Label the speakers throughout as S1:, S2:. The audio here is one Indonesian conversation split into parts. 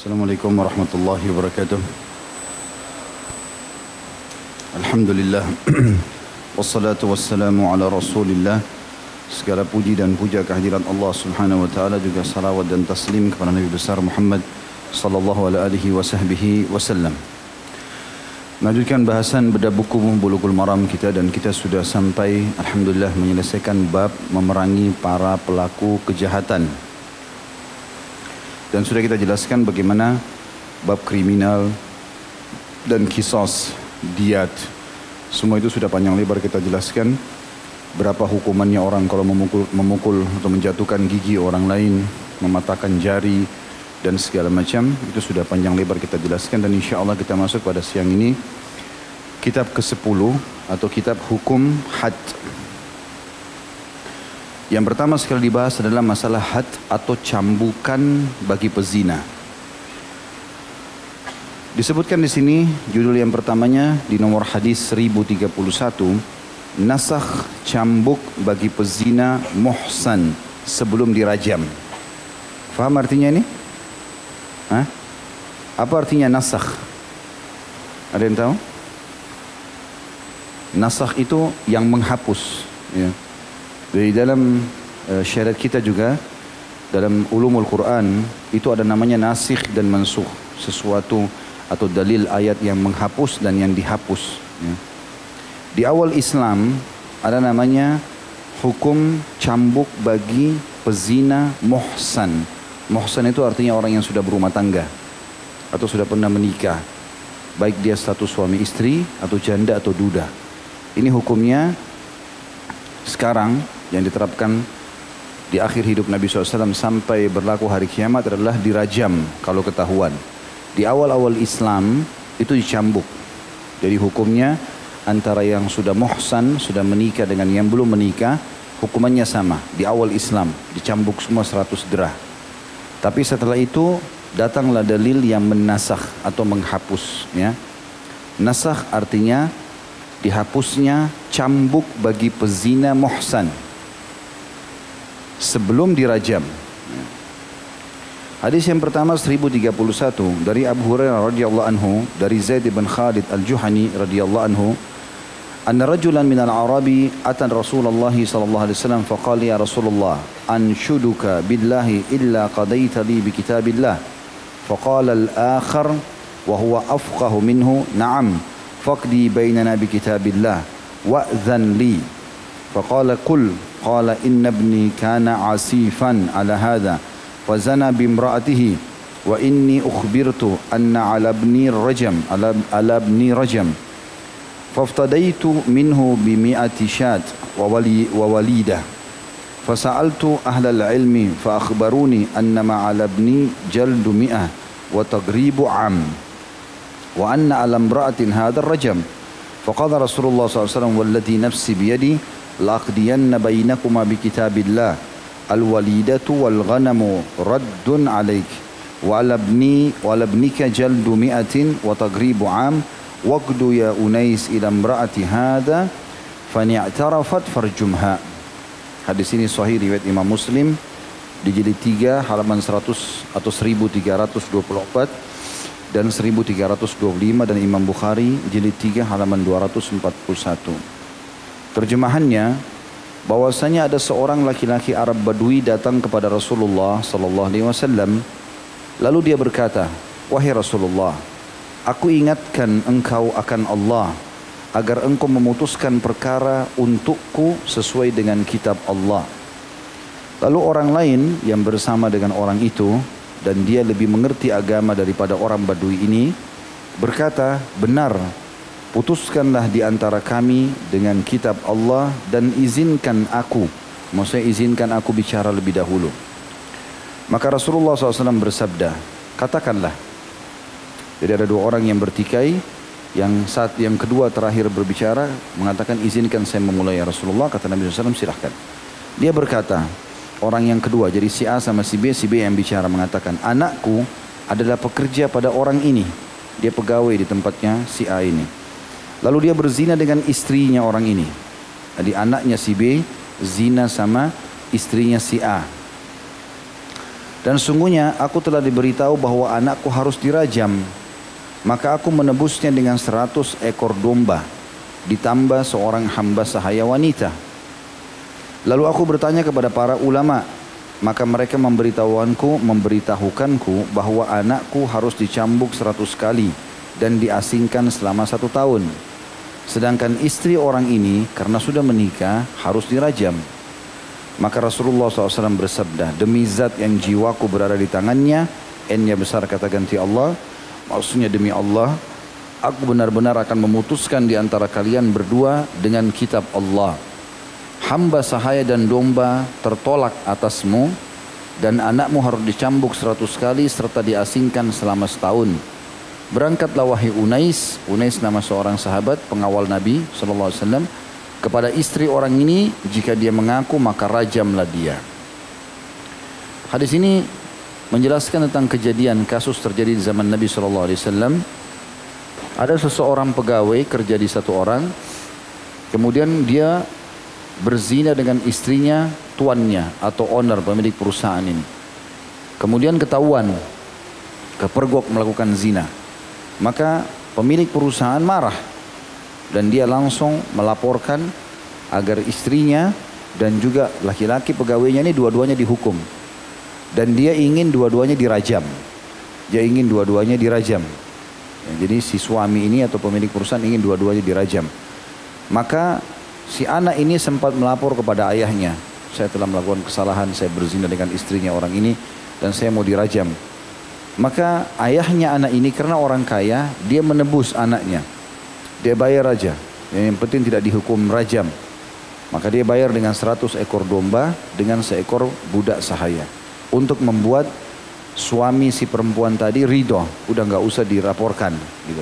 S1: Assalamualaikum warahmatullahi wabarakatuh. Alhamdulillah. Wassalatu wassalamu ala rasulillah. Segala puji dan puja kehadiran Allah subhanahu wa ta'ala Juga salawat dan taslim kepada Nabi besar Muhammad Sallallahu alaihi wa sahbihi wasallam. Melanjutkan bahasan bedah buku Bulughul Maram kita dan kita sudah sampai Alhamdulillah menyelesaikan bab memerangi para pelaku kejahatan dan sudah kita jelaskan bagaimana bab kriminal dan kisos, diat. Semua itu sudah panjang lebar kita jelaskan. Berapa hukumannya orang kalau memukul, memukul atau menjatuhkan gigi orang lain, mematahkan jari dan segala macam. Itu sudah panjang lebar kita jelaskan dan insya Allah kita masuk pada siang ini. Kitab ke-10 atau kitab hukum had. Yang pertama sekali dibahas adalah masalah had atau cambukan bagi pezina. Disebutkan di sini judul yang pertamanya di nomor hadis 1031 nasakh cambuk bagi pezina muhsan sebelum dirajam. Faham artinya ini? Hah? Apa artinya nasakh? Ada yang tahu? Nasakh itu yang menghapus. Ya. Di dalam uh, syariat kita juga dalam ulumul Quran itu ada namanya nasikh dan mansuh sesuatu atau dalil ayat yang menghapus dan yang dihapus. Ya. Di awal Islam ada namanya hukum cambuk bagi pezina muhsan. Muhsan itu artinya orang yang sudah berumah tangga atau sudah pernah menikah. Baik dia status suami istri atau janda atau duda. Ini hukumnya sekarang yang diterapkan di akhir hidup Nabi SAW sampai berlaku hari kiamat adalah dirajam kalau ketahuan. Di awal-awal Islam itu dicambuk. Jadi hukumnya antara yang sudah muhsan, sudah menikah dengan yang belum menikah, hukumannya sama. Di awal Islam dicambuk semua 100 derah. Tapi setelah itu datanglah dalil yang menasah atau menghapus. Ya. Nasah artinya dihapusnya cambuk bagi pezina muhsan sebelum dirajam. Hadis yang pertama 1031 dari Abu Hurairah radhiyallahu anhu dari Zaid bin Khalid al-Juhani radhiyallahu anhu أن رجلا من العرب أتى رسول الله صلى الله عليه وسلم فقال يا رسول الله أنشدك بالله إلا قضيت لي بكتاب الله فقال الآخر وهو أفقه منه نعم فاقضي بيننا بكتاب الله وأذن لي فقال قل قال إن ابني كان عسيفا على هذا فزنى بامرأته وإني أخبرت أن على ابني رجم على ابني رجم. فافتديت منه بمئة شاة وولي ووليدة. فسألت أهل العلم فأخبروني أن ما على ابني جلد مئة وتغريب عام وأن على امرأة هذا الرجم. فقال رسول الله صلى الله عليه وسلم والذي نفسي بيدي لأقضين بينكما بكتاب الله الوليدة والغنم رد عليك وعلى ابني وعلى ابنك جلد مئة وتغريب عام وقد يا أنيس إلى امرأة هذا فان اعترفت فرجمها Hadis ini sahih riwayat Imam Muslim di jilid 3 halaman 100 atau 1324 dan 1325 dan Imam Bukhari jilid 3 halaman 241. Terjemahannya bahwasanya ada seorang laki-laki Arab Badui datang kepada Rasulullah sallallahu alaihi wasallam lalu dia berkata, "Wahai Rasulullah, aku ingatkan engkau akan Allah agar engkau memutuskan perkara untukku sesuai dengan kitab Allah. Lalu orang lain yang bersama dengan orang itu dan dia lebih mengerti agama daripada orang Badui ini berkata, benar, putuskanlah di antara kami dengan kitab Allah dan izinkan aku, maksudnya izinkan aku bicara lebih dahulu. Maka Rasulullah SAW bersabda, katakanlah. Jadi ada dua orang yang bertikai, yang saat yang kedua terakhir berbicara mengatakan izinkan saya memulai ya Rasulullah kata Nabi SAW silahkan dia berkata orang yang kedua jadi si A sama si B si B yang bicara mengatakan anakku adalah pekerja pada orang ini dia pegawai di tempatnya si A ini lalu dia berzina dengan istrinya orang ini jadi anaknya si B zina sama istrinya si A dan sungguhnya aku telah diberitahu bahwa anakku harus dirajam maka aku menebusnya dengan seratus ekor domba ditambah seorang hamba sahaya wanita. Lalu aku bertanya kepada para ulama, maka mereka memberitahuanku, memberitahukanku bahwa anakku harus dicambuk seratus kali dan diasingkan selama satu tahun. Sedangkan istri orang ini karena sudah menikah harus dirajam. Maka Rasulullah SAW bersabda, demi zat yang jiwaku berada di tangannya, N-nya besar kata ganti Allah, Maksudnya demi Allah, aku benar-benar akan memutuskan di antara kalian berdua dengan kitab Allah. Hamba sahaya dan domba tertolak atasmu dan anakmu harus dicambuk seratus kali serta diasingkan selama setahun. Berangkatlah wahai Unais, Unais nama seorang sahabat pengawal Nabi SAW kepada istri orang ini jika dia mengaku maka rajamlah dia. Hadis ini menjelaskan tentang kejadian kasus terjadi di zaman Nabi Shallallahu Alaihi Wasallam. Ada seseorang pegawai kerja di satu orang, kemudian dia berzina dengan istrinya tuannya atau owner pemilik perusahaan ini. Kemudian ketahuan kepergok melakukan zina. Maka pemilik perusahaan marah dan dia langsung melaporkan agar istrinya dan juga laki-laki pegawainya ini dua-duanya dihukum dan dia ingin dua-duanya dirajam. Dia ingin dua-duanya dirajam. Ya, jadi si suami ini atau pemilik perusahaan ingin dua-duanya dirajam. Maka si anak ini sempat melapor kepada ayahnya. Saya telah melakukan kesalahan, saya berzina dengan istrinya orang ini dan saya mau dirajam. Maka ayahnya anak ini karena orang kaya, dia menebus anaknya. Dia bayar raja. Yang penting tidak dihukum rajam. Maka dia bayar dengan 100 ekor domba dengan seekor budak sahaya untuk membuat suami si perempuan tadi ridho, udah nggak usah dilaporkan, gitu.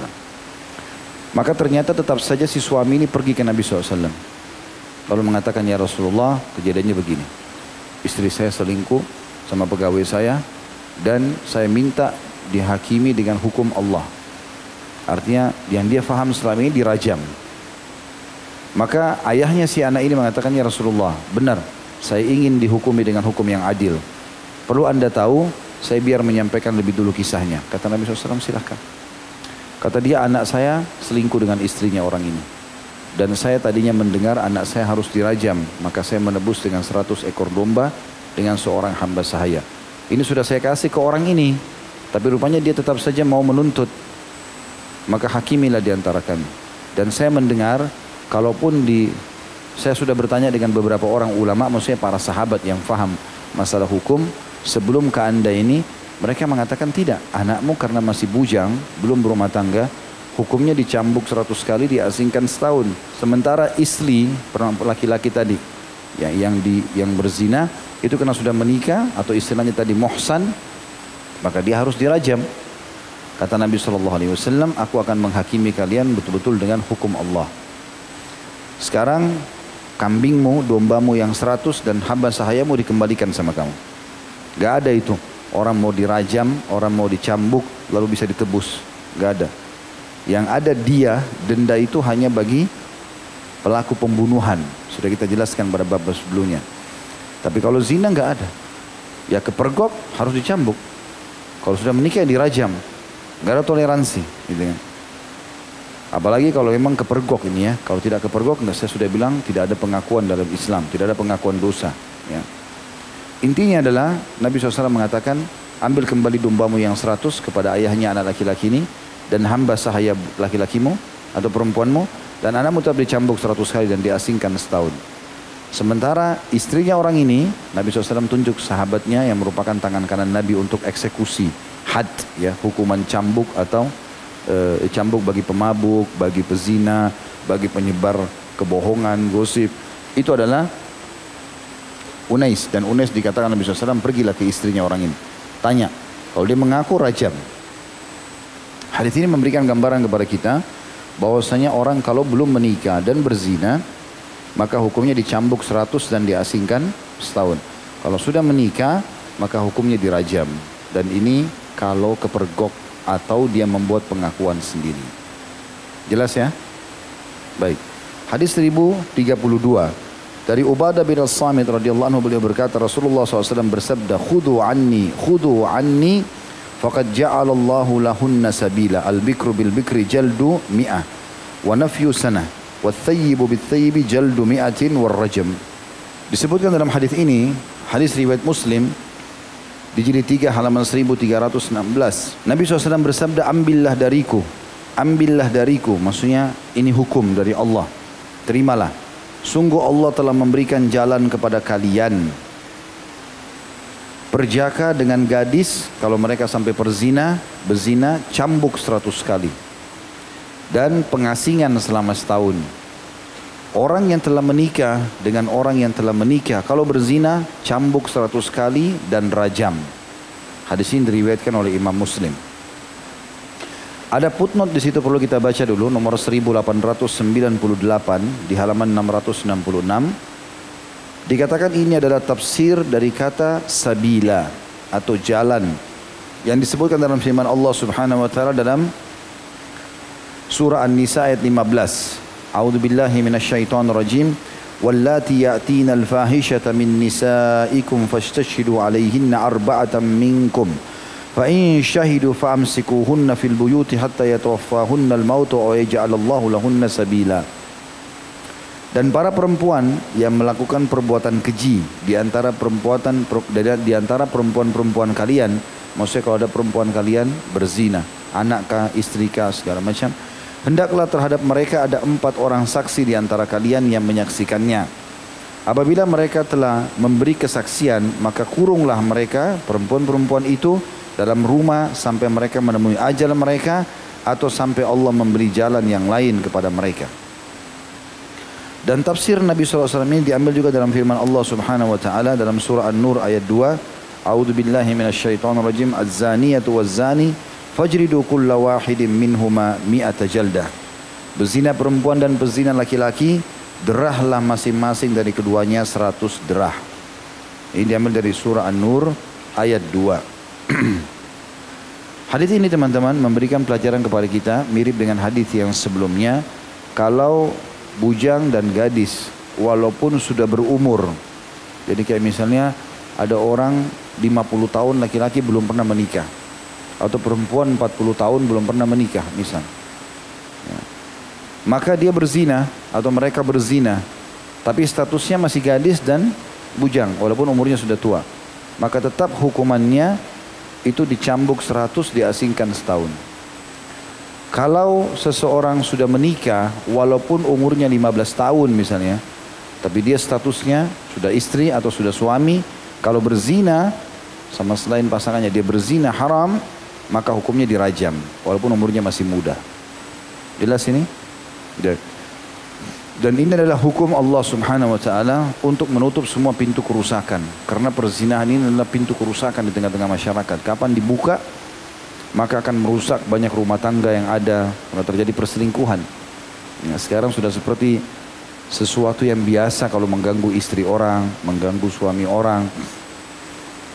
S1: Maka ternyata tetap saja si suami ini pergi ke Nabi SAW. Lalu mengatakan, ya Rasulullah, kejadiannya begini. Istri saya selingkuh sama pegawai saya dan saya minta dihakimi dengan hukum Allah. Artinya yang dia faham selama ini dirajam. Maka ayahnya si anak ini mengatakan, ya Rasulullah, benar, saya ingin dihukumi dengan hukum yang adil. Perlu anda tahu, saya biar menyampaikan lebih dulu kisahnya. Kata Nabi SAW, silahkan. Kata dia, anak saya selingkuh dengan istrinya orang ini. Dan saya tadinya mendengar anak saya harus dirajam. Maka saya menebus dengan 100 ekor domba dengan seorang hamba sahaya. Ini sudah saya kasih ke orang ini. Tapi rupanya dia tetap saja mau menuntut. Maka hakimilah di antara kami. Dan saya mendengar, kalaupun di saya sudah bertanya dengan beberapa orang ulama, maksudnya para sahabat yang faham masalah hukum, sebelum ke anda ini mereka mengatakan tidak anakmu karena masih bujang belum berumah tangga hukumnya dicambuk 100 kali diasingkan setahun. Sementara istri laki-laki tadi ya, yang di yang berzina itu karena sudah menikah atau istilahnya tadi muhsan maka dia harus dirajam. Kata Nabi Shallallahu Alaihi Wasallam, aku akan menghakimi kalian betul-betul dengan hukum Allah. Sekarang kambingmu, dombamu yang seratus dan hamba sahayamu dikembalikan sama kamu. Gak ada itu. Orang mau dirajam, orang mau dicambuk, lalu bisa ditebus. Gak ada. Yang ada dia, denda itu hanya bagi pelaku pembunuhan. Sudah kita jelaskan pada bab sebelumnya. Tapi kalau zina nggak ada. Ya kepergok harus dicambuk. Kalau sudah menikah dirajam. Nggak ada toleransi. Gitu kan. Apalagi kalau memang kepergok ini ya. Kalau tidak kepergok, nah saya sudah bilang tidak ada pengakuan dalam Islam. Tidak ada pengakuan dosa. Ya. Intinya adalah Nabi SAW mengatakan, ambil kembali dombamu yang seratus kepada ayahnya anak laki-laki ini. Dan hamba sahaya laki-lakimu atau perempuanmu. Dan anakmu tetap dicambuk seratus kali dan diasingkan setahun. Sementara istrinya orang ini, Nabi SAW tunjuk sahabatnya yang merupakan tangan kanan Nabi untuk eksekusi had, ya hukuman cambuk atau e, cambuk bagi pemabuk, bagi pezina, bagi penyebar kebohongan, gosip. Itu adalah Unais dan Unais dikatakan Nabi SAW pergilah ke istrinya orang ini. Tanya, kalau dia mengaku rajam. Hadis ini memberikan gambaran kepada kita bahwasanya orang kalau belum menikah dan berzina maka hukumnya dicambuk 100 dan diasingkan setahun. Kalau sudah menikah, maka hukumnya dirajam. Dan ini kalau kepergok atau dia membuat pengakuan sendiri. Jelas ya? Baik. Hadis 1032 dari Ubadah bin As-Samit radhiyallahu anhu beliau berkata Rasulullah SAW bersabda khudu anni khudu anni faqad ja'ala lahunna sabila al-bikru bil bikri jaldu mi'ah wa nafyu sanah Wathayyibu bithayyibi jaldu mi'atin warrajam. Disebutkan dalam hadis ini, hadis riwayat Muslim di jilid 3 halaman 1316. Nabi SAW bersabda, ambillah dariku. Ambillah dariku. Maksudnya ini hukum dari Allah. Terimalah. Sungguh Allah telah memberikan jalan kepada kalian. Perjaka dengan gadis, kalau mereka sampai perzina, berzina, cambuk seratus kali dan pengasingan selama setahun. Orang yang telah menikah dengan orang yang telah menikah kalau berzina cambuk seratus kali dan rajam. Hadis ini diriwayatkan oleh Imam Muslim. Ada footnote di situ perlu kita baca dulu nomor 1898 di halaman 666. Dikatakan ini adalah tafsir dari kata sabila atau jalan yang disebutkan dalam firman Allah Subhanahu wa taala dalam Surah An-Nisa ayat 15. A'udzu billahi minasyaitonir rajim. Wallati ya'tina al-fahishata min nisaikum fastashhidu 'alayhinna arba'atan minkum. Fa in shahidu fa'amsikuhunna fil buyuti hatta yatawaffahunna al-maut wa yaj'alallahu lahunna sabila. Dan para perempuan yang melakukan perbuatan keji di antara perempuan di antara perempuan-perempuan kalian, maksudnya kalau ada perempuan kalian berzina, anakkah, istrikah, segala macam, Hendaklah terhadap mereka ada empat orang saksi di antara kalian yang menyaksikannya. Apabila mereka telah memberi kesaksian, maka kurunglah mereka, perempuan-perempuan itu, dalam rumah sampai mereka menemui ajal mereka, atau sampai Allah memberi jalan yang lain kepada mereka. Dan tafsir Nabi SAW ini diambil juga dalam firman Allah Subhanahu Wa Taala dalam surah An-Nur ayat 2. A'udzu billahi minasyaitonir rajim. Az-zaniyatu waz-zani Fajridu kulla wahidin minhuma mi'ata jaldah. Berzina perempuan dan berzina laki-laki, derahlah masing-masing dari keduanya seratus derah. Ini diambil dari surah An-Nur ayat 2. hadis ini teman-teman memberikan pelajaran kepada kita mirip dengan hadis yang sebelumnya. Kalau bujang dan gadis walaupun sudah berumur. Jadi kayak misalnya ada orang 50 tahun laki-laki belum pernah menikah atau perempuan 40 tahun belum pernah menikah misal. Ya. maka dia berzina atau mereka berzina. Tapi statusnya masih gadis dan bujang walaupun umurnya sudah tua. Maka tetap hukumannya itu dicambuk 100 diasingkan setahun. Kalau seseorang sudah menikah walaupun umurnya 15 tahun misalnya tapi dia statusnya sudah istri atau sudah suami kalau berzina sama selain pasangannya dia berzina haram maka hukumnya dirajam walaupun umurnya masih muda. Jelas ini? Dan ini adalah hukum Allah subhanahu wa ta'ala untuk menutup semua pintu kerusakan. Karena perzinahan ini adalah pintu kerusakan di tengah-tengah masyarakat. Kapan dibuka, maka akan merusak banyak rumah tangga yang ada. Kalau terjadi perselingkuhan. Ya, sekarang sudah seperti sesuatu yang biasa kalau mengganggu istri orang, mengganggu suami orang.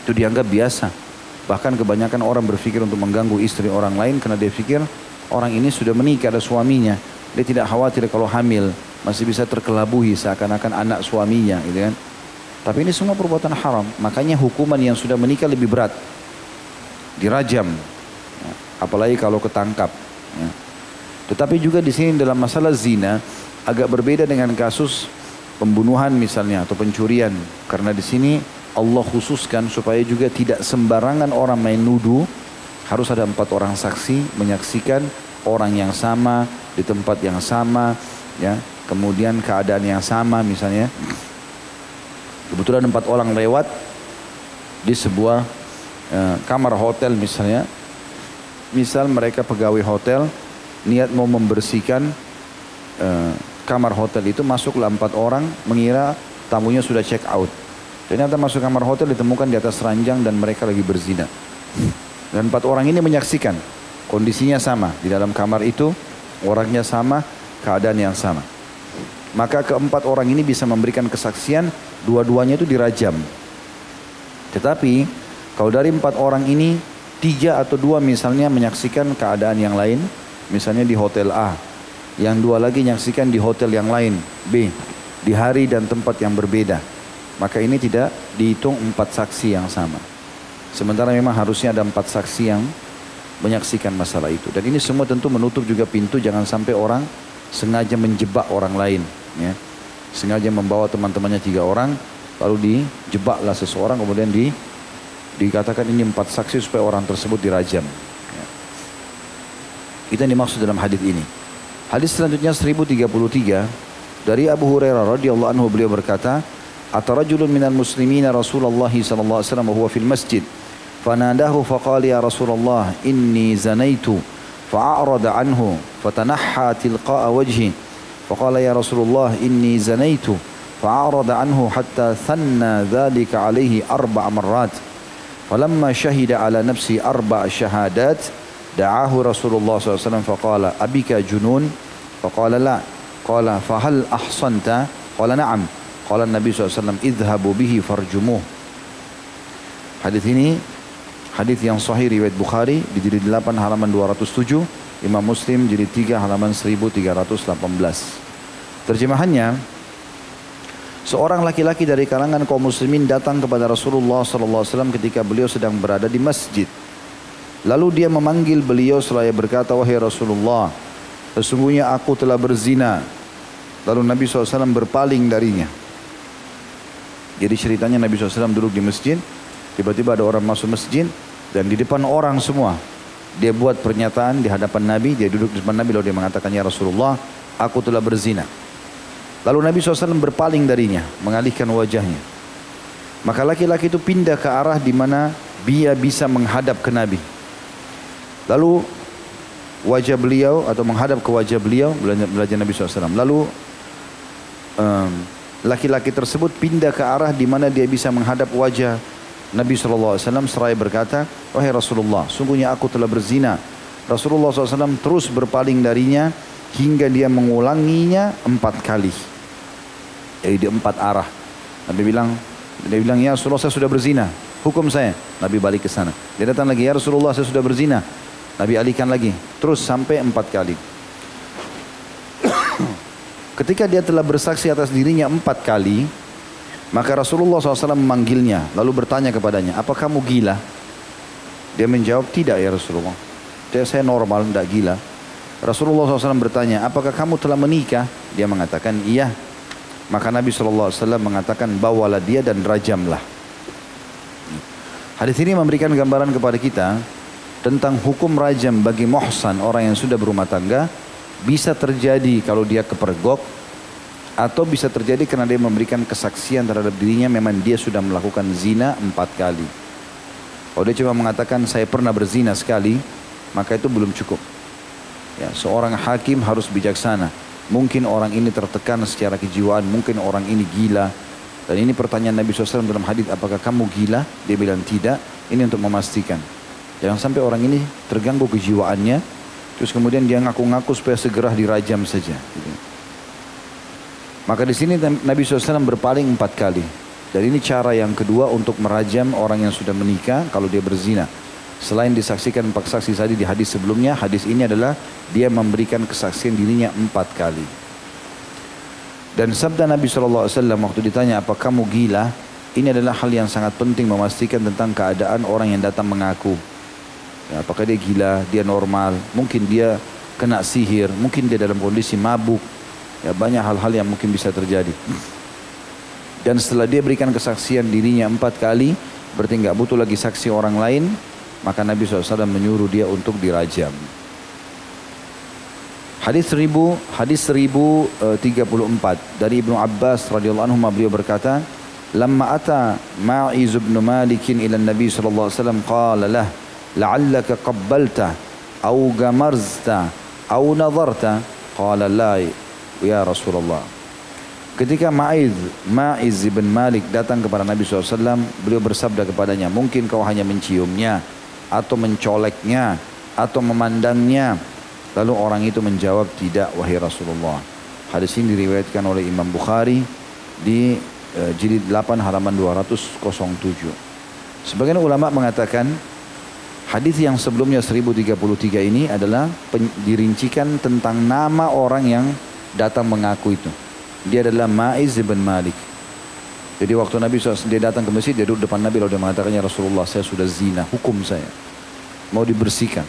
S1: Itu dianggap biasa. Bahkan kebanyakan orang berpikir untuk mengganggu istri orang lain karena dia pikir orang ini sudah menikah ada suaminya. Dia tidak khawatir kalau hamil masih bisa terkelabuhi seakan-akan anak suaminya gitu kan. Tapi ini semua perbuatan haram. Makanya hukuman yang sudah menikah lebih berat. Dirajam. Ya. Apalagi kalau ketangkap. Ya. Tetapi juga di sini dalam masalah zina agak berbeda dengan kasus pembunuhan misalnya atau pencurian. Karena di sini Allah khususkan supaya juga tidak sembarangan orang main nuduh. Harus ada empat orang saksi menyaksikan orang yang sama di tempat yang sama ya. Kemudian keadaan yang sama misalnya. Kebetulan empat orang lewat di sebuah uh, kamar hotel misalnya. Misal mereka pegawai hotel niat mau membersihkan uh, kamar hotel itu masuklah empat orang mengira tamunya sudah check out ternyata masuk kamar hotel ditemukan di atas ranjang dan mereka lagi berzina. Dan empat orang ini menyaksikan kondisinya sama. Di dalam kamar itu orangnya sama keadaan yang sama. Maka keempat orang ini bisa memberikan kesaksian dua-duanya itu dirajam. Tetapi kalau dari empat orang ini tiga atau dua misalnya menyaksikan keadaan yang lain, misalnya di hotel A, yang dua lagi menyaksikan di hotel yang lain B, di hari dan tempat yang berbeda, maka ini tidak dihitung empat saksi yang sama. Sementara memang harusnya ada empat saksi yang menyaksikan masalah itu. Dan ini semua tentu menutup juga pintu jangan sampai orang sengaja menjebak orang lain ya. sengaja membawa teman-temannya tiga orang lalu dijebaklah seseorang kemudian di dikatakan ini empat saksi supaya orang tersebut dirajam ya. itu yang dimaksud dalam hadis ini hadis selanjutnya 1033 dari Abu Hurairah radhiyallahu anhu beliau berkata أتى رجل من المسلمين رسول الله صلى الله عليه وسلم وهو في المسجد فناداه فقال يا رسول الله إني زنيت فأعرض عنه فتنحى تلقاء وجهه فقال يا رسول الله إني زنيت فأعرض عنه حتى ثنى ذلك عليه أربع مرات فلما شهد على نفسه أربع شهادات دعاه رسول الله صلى الله عليه وسلم فقال أبك جنون فقال لا قال فهل أحصنت قال نعم Qala Nabi SAW, idhabu bihi farjumuh. Hadis ini, hadis yang sahih riwayat Bukhari, di jilid 8 halaman 207, Imam Muslim jilid 3 halaman 1318. Terjemahannya, seorang laki-laki dari kalangan kaum muslimin datang kepada Rasulullah SAW ketika beliau sedang berada di masjid. Lalu dia memanggil beliau seraya berkata, Wahai Rasulullah, sesungguhnya aku telah berzina. Lalu Nabi SAW berpaling darinya. Jadi ceritanya Nabi SAW duduk di masjid, tiba-tiba ada orang masuk masjid, dan di depan orang semua, dia buat pernyataan di hadapan Nabi, dia duduk di depan Nabi lalu dia mengatakan, Ya Rasulullah, aku telah berzina. Lalu Nabi SAW berpaling darinya, mengalihkan wajahnya. Maka laki-laki itu pindah ke arah di mana dia bisa menghadap ke Nabi. Lalu wajah beliau atau menghadap ke wajah beliau belajar Nabi SAW. Lalu laki-laki tersebut pindah ke arah di mana dia bisa menghadap wajah Nabi SAW seraya berkata, Wahai Rasulullah, sungguhnya aku telah berzina. Rasulullah SAW terus berpaling darinya hingga dia mengulanginya empat kali. Jadi di empat arah. Nabi bilang, dia bilang, ya Rasulullah saya sudah berzina. Hukum saya. Nabi balik ke sana. Dia datang lagi, ya Rasulullah saya sudah berzina. Nabi alihkan lagi. Terus sampai empat kali. Ketika dia telah bersaksi atas dirinya empat kali, maka Rasulullah SAW memanggilnya, lalu bertanya kepadanya, apa kamu gila? Dia menjawab, tidak ya Rasulullah. Dia, saya normal, tidak gila. Rasulullah SAW bertanya, apakah kamu telah menikah? Dia mengatakan, iya. Maka Nabi SAW mengatakan, bawalah dia dan rajamlah. Hadis ini memberikan gambaran kepada kita tentang hukum rajam bagi muhsan, orang yang sudah berumah tangga, bisa terjadi kalau dia kepergok, atau bisa terjadi karena dia memberikan kesaksian terhadap dirinya memang dia sudah melakukan zina empat kali. Kalau dia cuma mengatakan saya pernah berzina sekali, maka itu belum cukup. Ya, seorang hakim harus bijaksana. Mungkin orang ini tertekan secara kejiwaan, mungkin orang ini gila. Dan ini pertanyaan Nabi SAW dalam hadis, apakah kamu gila? Dia bilang tidak. Ini untuk memastikan. Jangan sampai orang ini terganggu kejiwaannya, terus kemudian dia ngaku-ngaku supaya segera dirajam saja. Gitu. Maka di sini Nabi SAW berpaling empat kali. Dan ini cara yang kedua untuk merajam orang yang sudah menikah kalau dia berzina. Selain disaksikan empat saksi tadi di hadis sebelumnya, hadis ini adalah dia memberikan kesaksian dirinya empat kali. Dan sabda Nabi SAW waktu ditanya apa kamu gila, ini adalah hal yang sangat penting memastikan tentang keadaan orang yang datang mengaku. Ya, apakah dia gila, dia normal, mungkin dia kena sihir, mungkin dia dalam kondisi mabuk. Ya, banyak hal-hal yang mungkin bisa terjadi. Dan setelah dia berikan kesaksian dirinya empat kali, berarti nggak butuh lagi saksi orang lain, maka Nabi SAW menyuruh dia untuk dirajam. Hadis seribu, hadis seribu eh, dari Ibnu Abbas radhiyallahu anhu beliau berkata, "Lamma ata Ma'iz bin Malik ila Nabi sallallahu alaihi wasallam qala lah, la'allaka qabbalta aw gamarzta aw nadarta?" Qala la ya Rasulullah. Ketika Ma'iz, Ma'iz bin Malik datang kepada Nabi SAW, beliau bersabda kepadanya, mungkin kau hanya menciumnya, atau mencoleknya, atau memandangnya. Lalu orang itu menjawab, tidak wahai Rasulullah. Hadis ini diriwayatkan oleh Imam Bukhari di uh, jilid 8 halaman 207. Sebagian ulama mengatakan, hadis yang sebelumnya 1033 ini adalah dirincikan tentang nama orang yang datang mengaku itu. Dia adalah Ma'iz bin Malik. Jadi waktu Nabi SAW dia datang ke masjid, dia duduk depan Nabi lalu dia mengatakan, Ya Rasulullah saya sudah zina, hukum saya. Mau dibersihkan.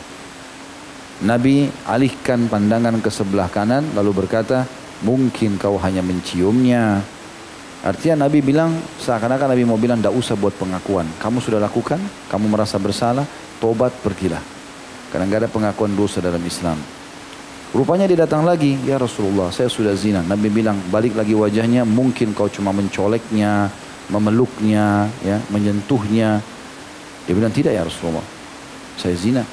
S1: Nabi alihkan pandangan ke sebelah kanan lalu berkata, mungkin kau hanya menciumnya. Artinya Nabi bilang, seakan-akan Nabi mau bilang, tidak usah buat pengakuan. Kamu sudah lakukan, kamu merasa bersalah, tobat pergilah. Karena nggak ada pengakuan dosa dalam Islam. Rupanya dia datang lagi, ya Rasulullah saya sudah zina. Nabi bilang balik lagi wajahnya, mungkin kau cuma mencoleknya, memeluknya, ya, menyentuhnya. Dia bilang tidak ya Rasulullah, saya zina.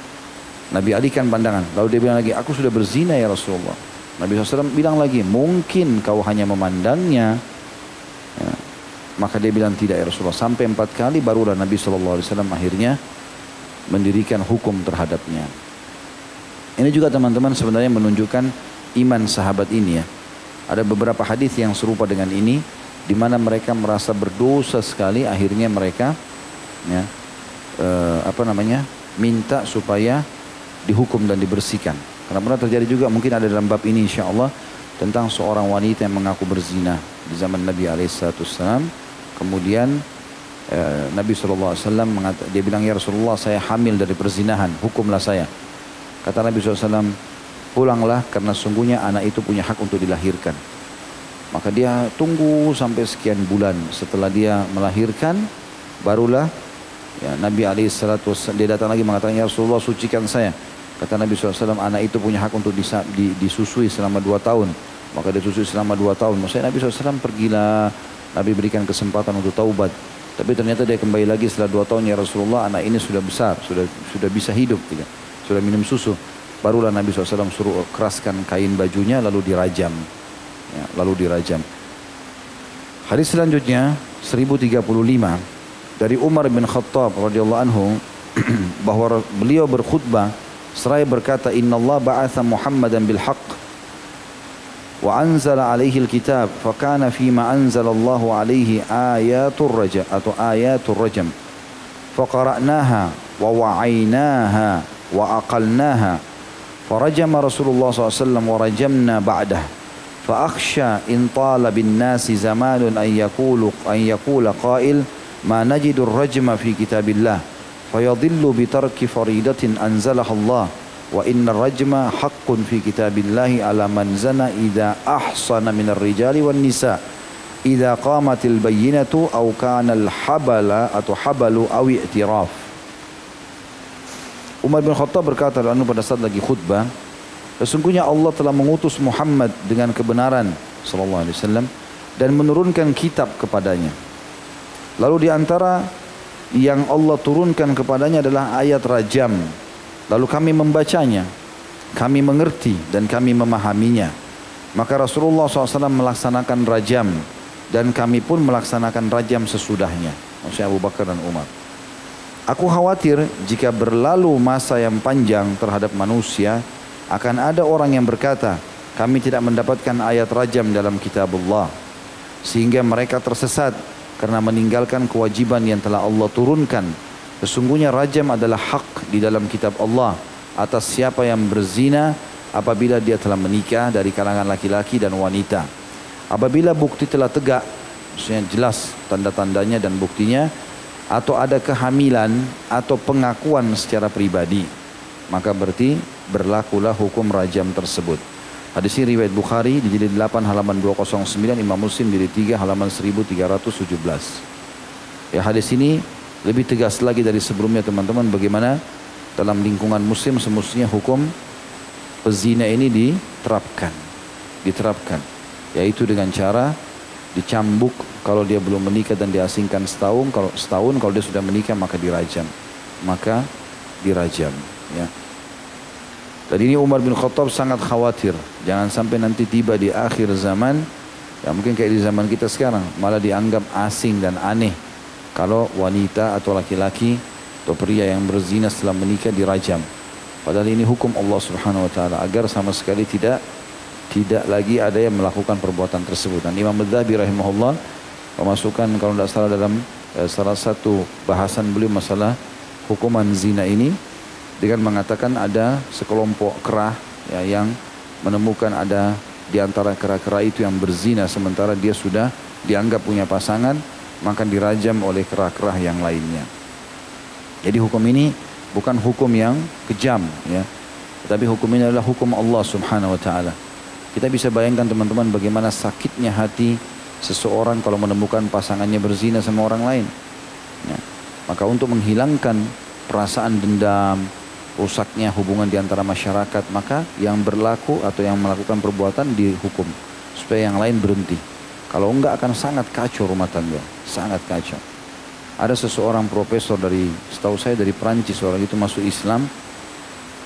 S1: Nabi alihkan pandangan. Lalu dia bilang lagi, aku sudah berzina ya Rasulullah. Nabi SAW bilang lagi, mungkin kau hanya memandangnya. Ya. Maka dia bilang tidak ya Rasulullah. Sampai empat kali barulah Nabi SAW akhirnya mendirikan hukum terhadapnya. Ini juga teman-teman sebenarnya menunjukkan iman sahabat ini ya. Ada beberapa hadis yang serupa dengan ini di mana mereka merasa berdosa sekali akhirnya mereka ya eh, apa namanya minta supaya dihukum dan dibersihkan. Karena pernah terjadi juga mungkin ada dalam bab ini insya Allah tentang seorang wanita yang mengaku berzina di zaman Nabi Alaihissalam. Kemudian eh, Nabi SAW mengatakan dia bilang ya Rasulullah saya hamil dari perzinahan hukumlah saya. Kata Nabi SAW, pulanglah karena sungguhnya anak itu punya hak untuk dilahirkan. Maka dia tunggu sampai sekian bulan. Setelah dia melahirkan, barulah ya, Nabi SAW dia datang lagi mengatakan, Ya Rasulullah sucikan saya. Kata Nabi SAW, anak itu punya hak untuk disusui selama dua tahun. Maka dia susui selama dua tahun. Maksudnya Nabi SAW pergilah, Nabi berikan kesempatan untuk taubat. Tapi ternyata dia kembali lagi setelah dua tahun, Ya Rasulullah anak ini sudah besar, sudah sudah bisa hidup. Gitu sudah minum susu. Barulah Nabi SAW suruh keraskan kain bajunya lalu dirajam. Ya, lalu dirajam. Hadis selanjutnya 1035 dari Umar bin Khattab radhiyallahu anhu bahwa beliau berkhutbah seraya berkata Inna Allah ba'atha Muhammadan bil haqq wa anzala alaihi alkitab fa kana fi ma anzala Allah alaihi ayatul rajam atau ayatul rajam fa qara'naha wa فرجم رسول الله صلى الله عليه وسلم ورجمنا بعده فأخشى إن طال بالناس زمان أن يقول أن يقول قائل ما نجد الرجم في كتاب الله fayadillu bitarki faridatin anzalahallah wa وإن rajma haqqun fi kitabillahi ala man zana idza ahsana minar rijali الرجال nisa إذا qamatil البينة aw كان الحبل habala atau habalu aw Umar bin Khattab berkata lalu pada saat lagi khutbah sesungguhnya Allah telah mengutus Muhammad dengan kebenaran sallallahu alaihi wasallam dan menurunkan kitab kepadanya. Lalu di antara yang Allah turunkan kepadanya adalah ayat rajam. Lalu kami membacanya. kami mengerti dan kami memahaminya. Maka Rasulullah SAW melaksanakan rajam dan kami pun melaksanakan rajam sesudahnya. Maksudnya Abu Bakar dan Umar. Aku khawatir jika berlalu masa yang panjang terhadap manusia akan ada orang yang berkata, kami tidak mendapatkan ayat rajam dalam kitab Allah. Sehingga mereka tersesat karena meninggalkan kewajiban yang telah Allah turunkan. Sesungguhnya rajam adalah hak di dalam kitab Allah atas siapa yang berzina apabila dia telah menikah dari kalangan laki-laki dan wanita. Apabila bukti telah tegak, maksudnya jelas tanda-tandanya dan buktinya, atau ada kehamilan atau pengakuan secara pribadi maka berarti berlakulah hukum rajam tersebut hadis ini riwayat Bukhari di jilid 8 halaman 209 Imam Muslim jilid 3 halaman 1317 ya hadis ini lebih tegas lagi dari sebelumnya teman-teman bagaimana dalam lingkungan muslim semestinya hukum pezina ini diterapkan diterapkan. Yaitu dengan cara dicambuk kalau dia belum menikah dan diasingkan setahun kalau setahun kalau dia sudah menikah maka dirajam maka dirajam ya dan ini Umar bin Khattab sangat khawatir. Jangan sampai nanti tiba di akhir zaman ya mungkin kayak di zaman kita sekarang malah dianggap asing dan aneh. Kalau wanita atau laki-laki atau pria yang berzina setelah menikah dirajam. Padahal ini hukum Allah Subhanahu wa taala. Agar sama sekali tidak tidak lagi ada yang melakukan perbuatan tersebut. Dan Imam Madzhabi rahimahullah memasukkan kalau tidak salah dalam eh, salah satu bahasan beliau masalah hukuman zina ini dengan mengatakan ada sekelompok kerah ya, yang menemukan ada di antara kera-kera itu yang berzina sementara dia sudah dianggap punya pasangan maka dirajam oleh kera-kera yang lainnya. Jadi hukum ini bukan hukum yang kejam ya. Tapi hukum ini adalah hukum Allah Subhanahu wa taala. Kita bisa bayangkan teman-teman bagaimana sakitnya hati seseorang kalau menemukan pasangannya berzina sama orang lain. Ya. Maka untuk menghilangkan perasaan dendam, rusaknya hubungan di antara masyarakat, maka yang berlaku atau yang melakukan perbuatan dihukum supaya yang lain berhenti. Kalau enggak akan sangat kacau rumah tangga, sangat kacau. Ada seseorang profesor dari, setahu saya dari Prancis, orang itu masuk Islam,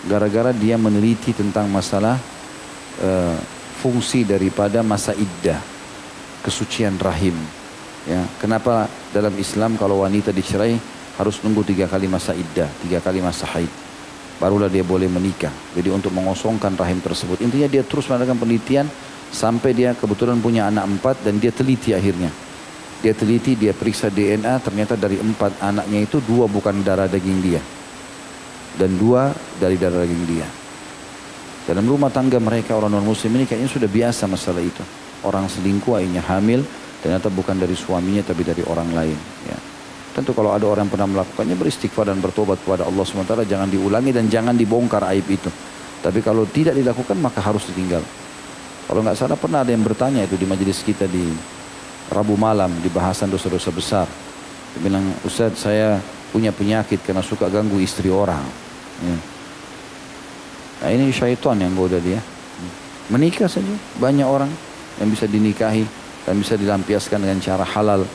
S1: gara-gara dia meneliti tentang masalah uh, fungsi daripada masa iddah kesucian rahim ya kenapa dalam Islam kalau wanita dicerai harus nunggu tiga kali masa iddah tiga kali masa haid barulah dia boleh menikah jadi untuk mengosongkan rahim tersebut intinya dia terus melakukan penelitian sampai dia kebetulan punya anak empat dan dia teliti akhirnya dia teliti dia periksa DNA ternyata dari empat anaknya itu dua bukan darah daging dia dan dua dari darah daging dia dalam rumah tangga mereka orang non muslim ini kayaknya sudah biasa masalah itu. Orang selingkuh akhirnya hamil ternyata bukan dari suaminya tapi dari orang lain. Ya. Tentu kalau ada orang yang pernah melakukannya beristighfar dan bertobat kepada Allah SWT jangan diulangi dan jangan dibongkar aib itu. Tapi kalau tidak dilakukan maka harus ditinggal. Kalau nggak salah pernah ada yang bertanya itu di majelis kita di Rabu malam di bahasan dosa-dosa besar. Dia bilang, Ustaz saya punya penyakit karena suka ganggu istri orang. Ya. Nah ini syaitan yang goda dia. Menikah saja banyak orang yang bisa dinikahi dan bisa dilampiaskan dengan cara halal.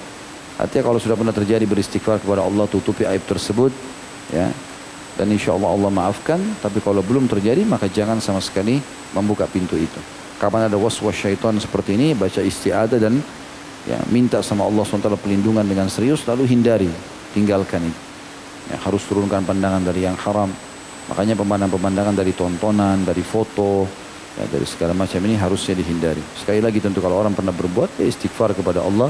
S1: Artinya kalau sudah pernah terjadi beristighfar kepada Allah tutupi aib tersebut ya. Dan insya Allah Allah maafkan. Tapi kalau belum terjadi maka jangan sama sekali membuka pintu itu. Kapan ada waswas syaitan seperti ini baca istiadah dan ya minta sama Allah SWT pelindungan dengan serius lalu hindari tinggalkan itu. Ya, harus turunkan pandangan dari yang haram Makanya pemandangan-pemandangan dari tontonan, dari foto, ya, dari segala macam ini harusnya dihindari. Sekali lagi tentu kalau orang pernah berbuat, ya istighfar kepada Allah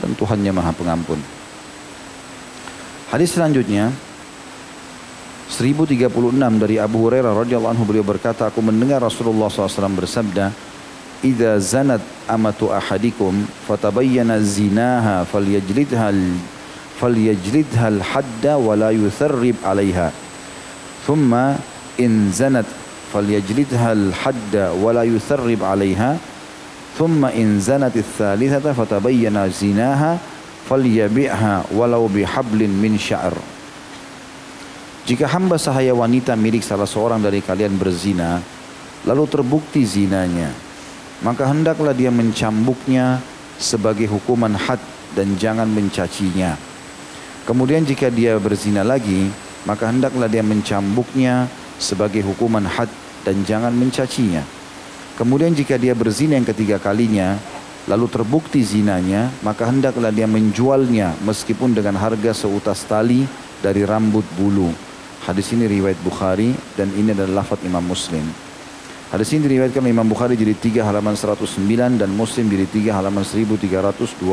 S1: dan Tuhannya Maha Pengampun. Hadis selanjutnya 1036 dari Abu Hurairah radhiyallahu anhu beliau berkata aku mendengar Rasulullah SAW bersabda Idza zanat amatu ahadikum fatabayyana zinaha falyajlidha falyajlidha al-hadda wa la yutharrib 'alayha thumma in zanat falyajlidha al-hadda wa la yutharrib 'alayha ثم إن زنت الثالثة فتبين زناها فليبيعها ولو بحبل من شعر. Jika hamba sahaya wanita milik salah seorang dari kalian berzina, lalu terbukti zinanya, maka hendaklah dia mencambuknya sebagai hukuman had dan jangan mencacinya. Kemudian jika dia berzina lagi, maka hendaklah dia mencambuknya sebagai hukuman had dan jangan mencacinya. Kemudian jika dia berzina yang ketiga kalinya, lalu terbukti zinanya, maka hendaklah dia menjualnya meskipun dengan harga seutas tali dari rambut bulu. Hadis ini riwayat Bukhari dan ini adalah lafaz Imam Muslim. Hadis ini diriwayatkan Imam Bukhari jadi 3 halaman 109 dan Muslim jadi 3 halaman 1328.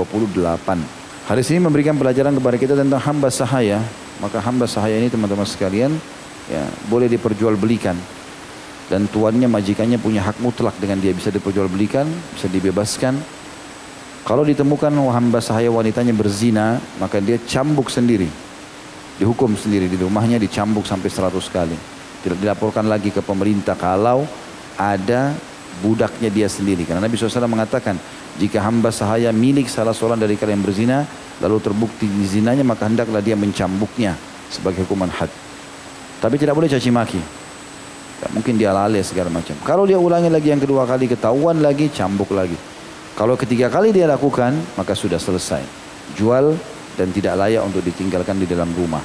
S1: Hadis ini memberikan pelajaran kepada kita tentang hamba sahaya. Maka hamba sahaya ini teman-teman sekalian ya boleh diperjualbelikan dan tuannya majikannya punya hak mutlak dengan dia bisa diperjualbelikan, bisa dibebaskan. Kalau ditemukan hamba sahaya wanitanya berzina, maka dia cambuk sendiri. Dihukum sendiri di rumahnya dicambuk sampai 100 kali. Tidak dilaporkan lagi ke pemerintah kalau ada budaknya dia sendiri. Karena Nabi SAW mengatakan, jika hamba sahaya milik salah seorang dari kalian berzina, lalu terbukti zinanya, maka hendaklah dia mencambuknya sebagai hukuman had. Tapi tidak boleh caci maki. Ya, mungkin dia lalai segala macam. Kalau dia ulangi lagi yang kedua kali, ketahuan lagi, cambuk lagi. Kalau ketiga kali dia lakukan, maka sudah selesai. Jual dan tidak layak untuk ditinggalkan di dalam rumah.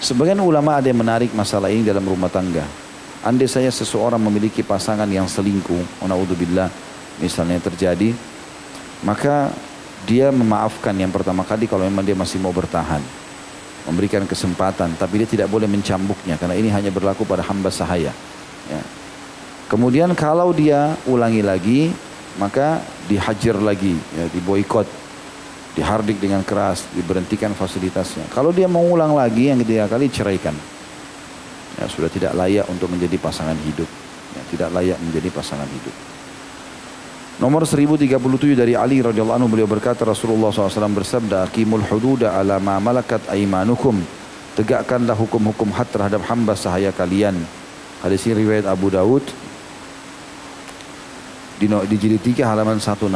S1: Sebagian ulama ada yang menarik masalah ini dalam rumah tangga. Andai saya seseorang memiliki pasangan yang selingkuh, naudzubillah, misalnya terjadi, maka dia memaafkan yang pertama kali kalau memang dia masih mau bertahan memberikan kesempatan tapi dia tidak boleh mencambuknya karena ini hanya berlaku pada hamba sahaya. Ya. kemudian kalau dia ulangi lagi maka dihajar lagi ya, diboikot dihardik dengan keras diberhentikan fasilitasnya. Kalau dia mau ulang lagi yang ketiga kali ceraikan. Ya, sudah tidak layak untuk menjadi pasangan hidup. Ya, tidak layak menjadi pasangan hidup Nomor 1037 dari Ali radhiyallahu anhu beliau berkata Rasulullah SAW bersabda Akimul hududa ala ma malakat aimanukum Tegakkanlah hukum-hukum had terhadap hamba sahaya kalian. Hadis ini riwayat Abu Dawud. Di, di jilid 3 halaman 161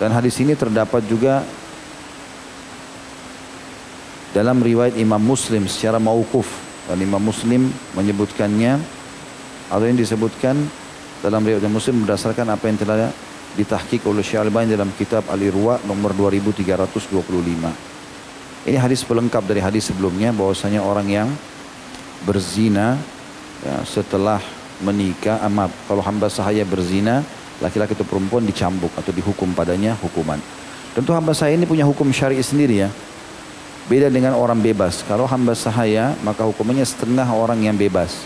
S1: Dan hadis ini terdapat juga dalam riwayat Imam Muslim secara mauquf. Dan Imam Muslim menyebutkannya atau yang disebutkan dalam riwayat Muslim berdasarkan apa yang telah ditahkik oleh Syekh Al-Albani dalam kitab Al-Irwa nomor 2325. Ini hadis pelengkap dari hadis sebelumnya bahwasanya orang yang berzina ya, setelah menikah amat kalau hamba sahaya berzina laki-laki atau perempuan dicambuk atau dihukum padanya hukuman. Tentu hamba sahaya ini punya hukum syar'i sendiri ya. Beda dengan orang bebas. Kalau hamba sahaya maka hukumannya setengah orang yang bebas.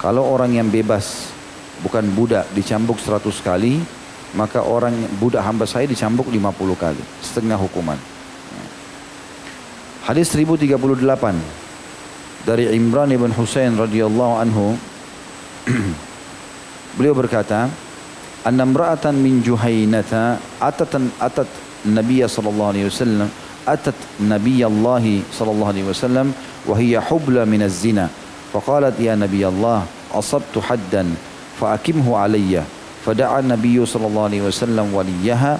S1: Kalau orang yang bebas bukan budak dicambuk 100 kali maka orang budak hamba saya dicambuk 50 kali. Setengah hukuman. Hadis 1038 dari Imran ibn Husain radhiyallahu anhu. Beliau berkata anna imra'atan min juhainata atat atat Nabi sallallahu alaihi wasallam atat Nabi Allah sallallahu alaihi wasallam wa hiya hubla min az-zina. Faqalat ya Nabi Allah asabtu haddan فأكمه علي. فدعا النبي صلى الله عليه وسلم وليها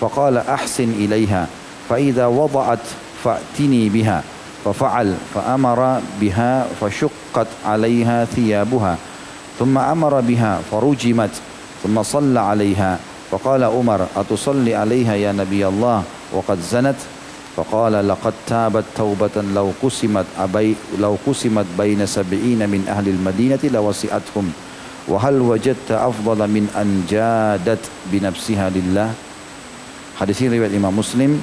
S1: فقال أحسن إليها فإذا وضعت فأتني بها. ففعل فأمر بها فشقت عليها ثيابها. ثم أمر بها فرجمت ثم صلى عليها. فقال عمر أتصلي عليها يا نبي الله؟ وقد زنت. فقال لقد تابت توبة لو قسمت أبي لو قسمت بين سبعين من أهل المدينة لوسعتهم. Wahal wajadta afdala min anjadat binafsiha lillah. Hadis ini riwayat Imam Muslim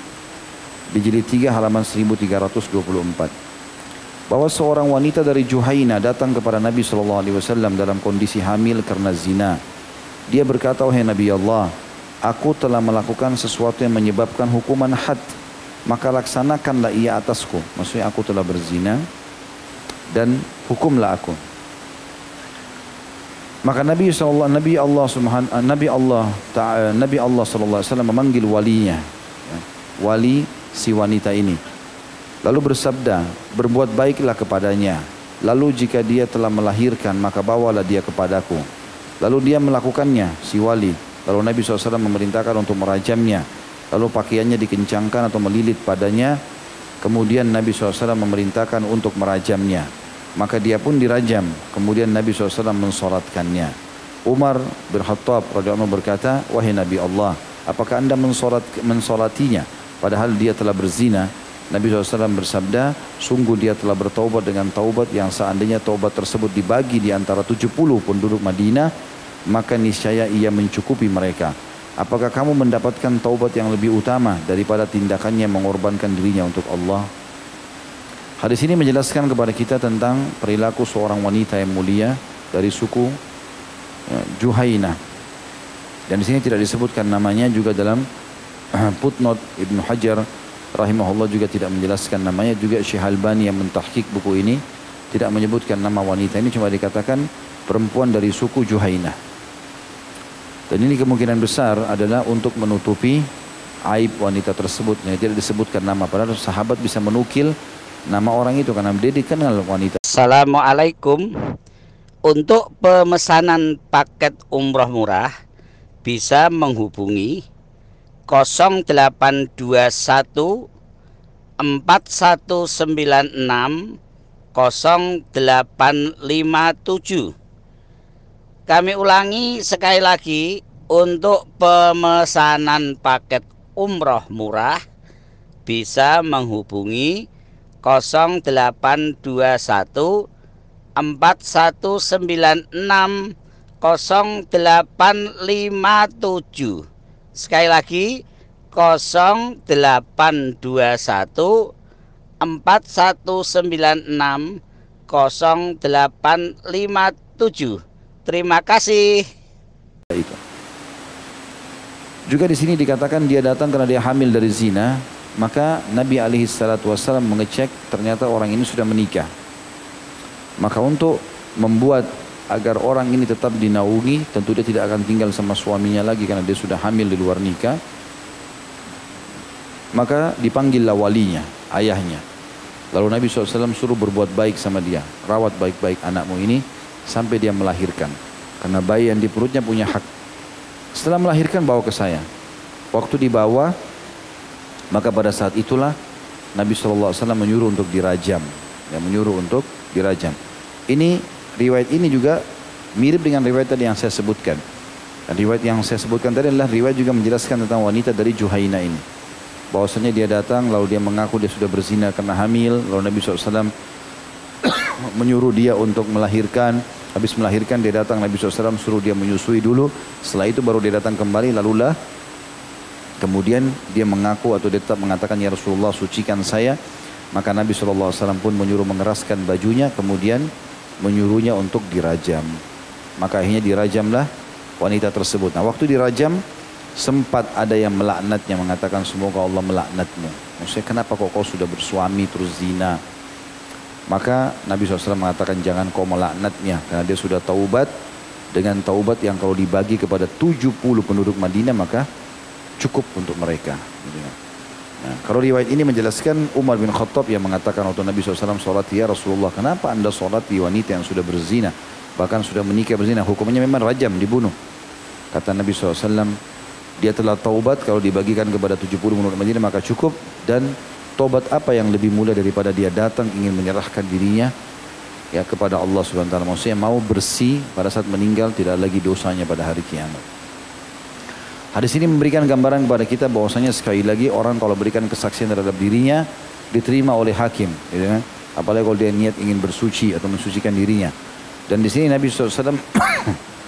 S1: di jilid 3 halaman 1324. Bahwa seorang wanita dari Juhaina datang kepada Nabi SAW dalam kondisi hamil karena zina. Dia berkata, wahai Nabi Allah, aku telah melakukan sesuatu yang menyebabkan hukuman had. Maka laksanakanlah ia atasku. Maksudnya aku telah berzina dan hukumlah aku. Maka Nabi SAW, Nabi Allah Subhanahu Nabi Allah Taala Nabi Allah alaihi wasallam memanggil walinya. Ya, wali si wanita ini. Lalu bersabda, berbuat baiklah kepadanya. Lalu jika dia telah melahirkan, maka bawalah dia kepadaku. Lalu dia melakukannya, si wali. Lalu Nabi SAW memerintahkan untuk merajamnya. Lalu pakaiannya dikencangkan atau melilit padanya. Kemudian Nabi SAW memerintahkan untuk merajamnya. Maka dia pun dirajam. Kemudian Nabi SAW mensolatkannya. Umar bin Khattab radhiyallahu berkata, wahai Nabi Allah, apakah anda mensolat mensolatinya padahal dia telah berzina? Nabi SAW bersabda, sungguh dia telah bertaubat dengan taubat yang seandainya taubat tersebut dibagi di antara 70 penduduk Madinah, maka niscaya ia mencukupi mereka. Apakah kamu mendapatkan taubat yang lebih utama daripada tindakannya mengorbankan dirinya untuk Allah? Hadis ini menjelaskan kepada kita tentang perilaku seorang wanita yang mulia dari suku ya, Juhaina. Dan di sini tidak disebutkan namanya juga dalam footnote Ibnu Hajar rahimahullah juga tidak menjelaskan namanya. Juga Syekh Albani yang mentahkik buku ini tidak menyebutkan nama wanita ini cuma dikatakan perempuan dari suku Juhaina. Dan ini kemungkinan besar adalah untuk menutupi aib wanita tersebut. Yang tidak disebutkan nama padahal sahabat bisa menukil nama orang itu karena dia dikenal wanita.
S2: Assalamualaikum. Untuk pemesanan paket umroh murah bisa menghubungi 0821 4196 0857 Kami ulangi sekali lagi untuk pemesanan paket umroh murah bisa menghubungi 0821 4196 0857 Sekali lagi 0821 4196 0857. Terima kasih.
S1: Juga di sini dikatakan dia datang karena dia hamil dari zina, maka Nabi alaihi salatu wasallam mengecek ternyata orang ini sudah menikah. Maka untuk membuat agar orang ini tetap dinaungi, tentu dia tidak akan tinggal sama suaminya lagi karena dia sudah hamil di luar nikah. Maka dipanggillah walinya, ayahnya. Lalu Nabi SAW suruh berbuat baik sama dia. Rawat baik-baik anakmu ini sampai dia melahirkan. Karena bayi yang di perutnya punya hak. Setelah melahirkan bawa ke saya. Waktu dibawa, maka pada saat itulah Nabi SAW menyuruh untuk dirajam. Ya, menyuruh untuk dirajam. Ini riwayat ini juga mirip dengan riwayat tadi yang saya sebutkan. Dan riwayat yang saya sebutkan tadi adalah riwayat juga menjelaskan tentang wanita dari Juhaina ini. Bahwasanya dia datang lalu dia mengaku dia sudah berzina karena hamil. Lalu Nabi SAW menyuruh dia untuk melahirkan. Habis melahirkan dia datang Nabi SAW suruh dia menyusui dulu. Setelah itu baru dia datang kembali lalulah kemudian dia mengaku atau dia tetap mengatakan ya Rasulullah sucikan saya. Maka Nabi SAW pun menyuruh mengeraskan bajunya kemudian menyuruhnya untuk dirajam. Maka akhirnya dirajamlah wanita tersebut. Nah waktu dirajam sempat ada yang melaknatnya mengatakan semoga Allah melaknatmu. Maksudnya kenapa kok kau sudah bersuami terus zina? Maka Nabi SAW mengatakan jangan kau melaknatnya karena dia sudah taubat dengan taubat yang kalau dibagi kepada 70 penduduk Madinah maka cukup untuk mereka. Nah, kalau riwayat ini menjelaskan Umar bin Khattab yang mengatakan waktu Nabi SAW sholat ya Rasulullah kenapa anda sholat di wanita yang sudah berzina bahkan sudah menikah berzina? Hukumnya memang rajam dibunuh. Kata Nabi SAW dia telah taubat kalau dibagikan kepada 70 menurut Madinah maka cukup. Dan taubat apa yang lebih mulia daripada dia datang ingin menyerahkan dirinya ya kepada Allah Subhanahu wa taala? Maksudnya mau bersih pada saat meninggal tidak lagi dosanya pada hari kiamat Hadis ini memberikan gambaran kepada kita bahwasanya sekali lagi orang kalau berikan kesaksian terhadap dirinya diterima oleh hakim, gitu kan? Apalagi kalau dia niat ingin bersuci atau mensucikan dirinya. Dan di sini Nabi SAW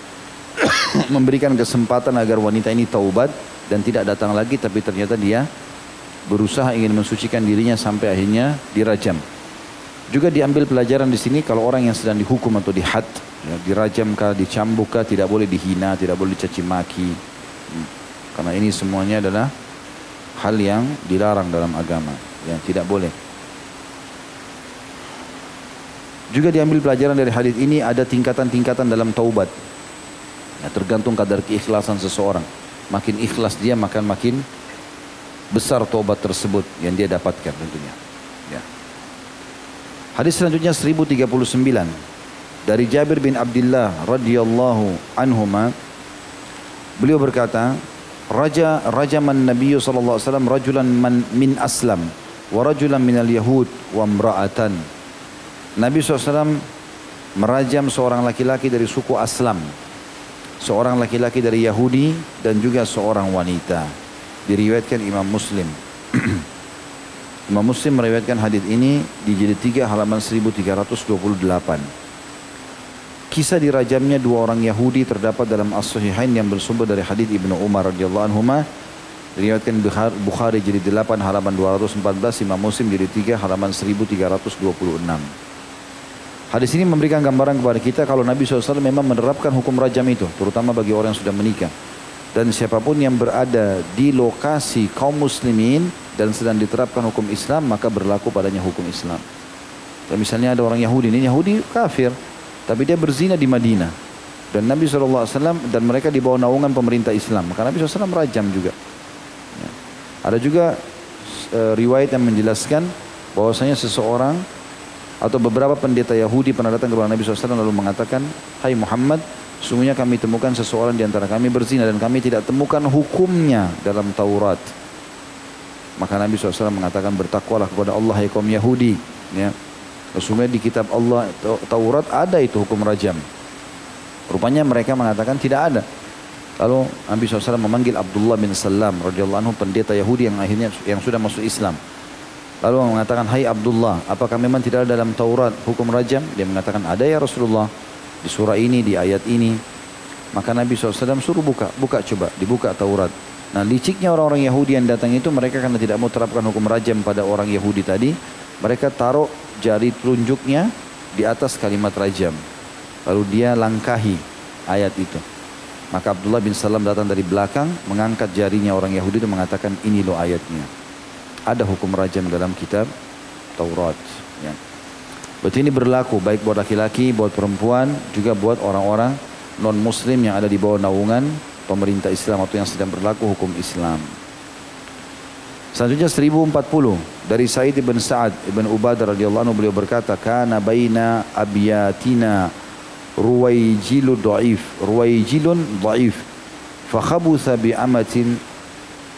S1: memberikan kesempatan agar wanita ini taubat dan tidak datang lagi, tapi ternyata dia berusaha ingin mensucikan dirinya sampai akhirnya dirajam. Juga diambil pelajaran di sini kalau orang yang sedang dihukum atau dihad, ya, dirajam kah, dicambuk kah, tidak boleh dihina, tidak boleh dicaci maki, karena ini semuanya adalah hal yang dilarang dalam agama, yang tidak boleh. Juga diambil pelajaran dari hadis ini ada tingkatan-tingkatan dalam taubat. Ya, tergantung kadar keikhlasan seseorang. Makin ikhlas dia maka makin besar taubat tersebut yang dia dapatkan tentunya. Ya. Hadis selanjutnya 1039 dari Jabir bin Abdullah radhiyallahu anhuma Beliau berkata, Raja rajaman Nabi sallallahu alaihi wasallam rajulan man min aslam wa rajulan min al-yahud wa imra'atan. Nabi SAW merajam seorang laki-laki dari suku Aslam, seorang laki-laki dari Yahudi dan juga seorang wanita. Diriwayatkan Imam Muslim. Imam Muslim meriwayatkan hadis ini di jilid 3 halaman 1328. Kisah dirajamnya dua orang Yahudi terdapat dalam As-Sahihain yang bersumber dari hadis Ibnu Umar radhiyallahu anhu diriwayatkan Bukhari jilid 8 halaman 214, Imam Muslim jilid 3 halaman 1326. Hadis ini memberikan gambaran kepada kita kalau Nabi SAW memang menerapkan hukum rajam itu, terutama bagi orang yang sudah menikah. Dan siapa pun yang berada di lokasi kaum muslimin dan sedang diterapkan hukum Islam maka berlaku padanya hukum Islam. Dan misalnya ada orang Yahudi ini Yahudi kafir tapi dia berzina di Madinah dan Nabi SAW dan mereka di bawah naungan pemerintah Islam maka Nabi SAW rajam juga. Ya. Ada juga e, riwayat yang menjelaskan bahwasanya seseorang atau beberapa pendeta Yahudi pernah datang kepada Nabi SAW lalu mengatakan, Hai Muhammad, sungguhnya kami temukan seseorang di antara kami berzina dan kami tidak temukan hukumnya dalam Taurat. Maka Nabi SAW mengatakan bertakwalah kepada Allah ya kaum Yahudi. Ya. Sesungguhnya di kitab Allah Taurat ada itu hukum rajam. Rupanya mereka mengatakan tidak ada. Lalu Nabi SAW memanggil Abdullah bin Salam radhiyallahu anhu pendeta Yahudi yang akhirnya yang sudah masuk Islam. Lalu mengatakan, Hai Abdullah, apakah memang tidak ada dalam Taurat hukum rajam? Dia mengatakan, ada ya Rasulullah. Di surah ini, di ayat ini. Maka Nabi SAW suruh buka, buka coba, dibuka Taurat. Nah liciknya orang-orang Yahudi yang datang itu mereka karena tidak mau terapkan hukum rajam pada orang Yahudi tadi, mereka taruh jari telunjuknya di atas kalimat rajam. Lalu dia langkahi ayat itu. Maka Abdullah bin Salam datang dari belakang, mengangkat jarinya orang Yahudi dan mengatakan ini loh ayatnya. Ada hukum rajam dalam kitab Taurat. Ya. Berarti ini berlaku baik buat laki-laki, buat perempuan, juga buat orang-orang non-muslim yang ada di bawah naungan pemerintah Islam atau yang sedang berlaku hukum Islam. Selanjutnya 1040 dari Said ibn Sa'ad ibn Ubadah radhiyallahu anhu beliau berkata kana baina abyatina ruwaijilu dhaif ruwaijilun dhaif fakhabutha bi amatin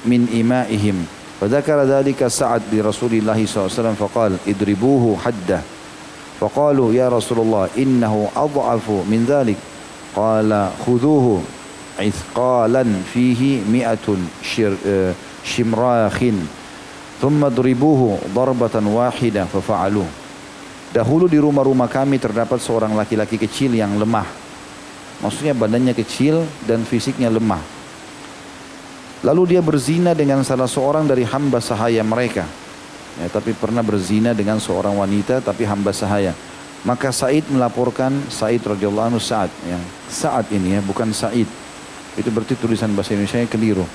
S1: min imaihim فذكر ذلك سعد لرسول الله صلى الله عليه وسلم فقال اضربوه حده فقالوا يا رسول الله إنه أضعف من ذلك قال خذوه عثقالا فيه مئة shimrakhin thumma duribuhu darbatan wahida fafa'aluh dahulu di rumah-rumah kami terdapat seorang laki-laki kecil yang lemah maksudnya badannya kecil dan fisiknya lemah lalu dia berzina dengan salah seorang dari hamba sahaya mereka ya, tapi pernah berzina dengan seorang wanita tapi hamba sahaya maka Said melaporkan Said radhiyallahu anhu Sa'ad ya. Sa'ad ini ya bukan Said. Itu berarti tulisan bahasa Indonesia keliru.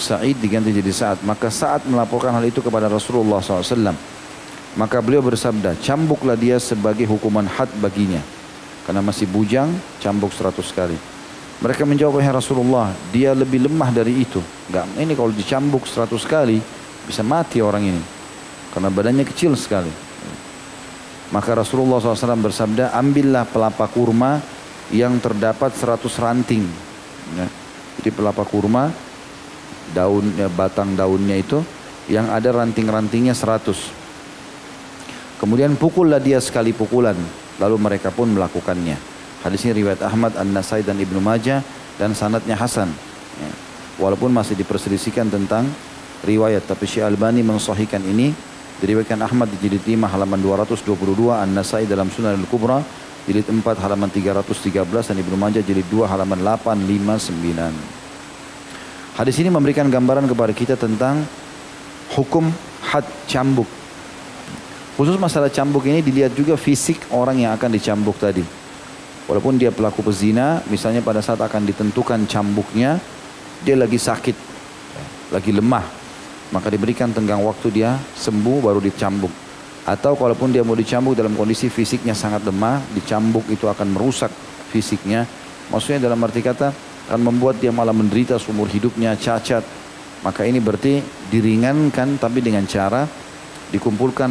S1: Sa'id diganti jadi Sa'ad. Maka Sa'ad melaporkan hal itu kepada Rasulullah SAW. Maka beliau bersabda, cambuklah dia sebagai hukuman had baginya. Karena masih bujang, cambuk seratus kali. Mereka menjawab, ya Rasulullah, dia lebih lemah dari itu. Enggak, ini kalau dicambuk seratus kali, bisa mati orang ini. Karena badannya kecil sekali. Maka Rasulullah SAW bersabda, ambillah pelapa kurma yang terdapat 100 ranting. Ya. Jadi pelapa kurma, daunnya, batang daunnya itu yang ada ranting-rantingnya 100. Kemudian pukullah dia sekali pukulan, lalu mereka pun melakukannya. Hadis ini riwayat Ahmad, An-Nasai dan Ibnu Majah dan sanatnya Hasan. Ya. Walaupun masih diperselisihkan tentang riwayat, tapi Syekh Albani mensahihkan ini diriwayatkan Ahmad di jilid 5 halaman 222, An-Nasai dalam Sunan Al-Kubra jilid 4 halaman 313 dan Ibnu Majah jilid 2 halaman 859. Hadis ini memberikan gambaran kepada kita tentang hukum had cambuk. Khusus masalah cambuk ini dilihat juga fisik orang yang akan dicambuk tadi. Walaupun dia pelaku pezina, misalnya pada saat akan ditentukan cambuknya, dia lagi sakit, lagi lemah, maka diberikan tenggang waktu dia sembuh baru dicambuk. Atau kalaupun dia mau dicambuk dalam kondisi fisiknya sangat lemah, dicambuk itu akan merusak fisiknya. Maksudnya dalam arti kata akan membuat dia malah menderita seumur hidupnya, cacat. Maka ini berarti diringankan tapi dengan cara dikumpulkan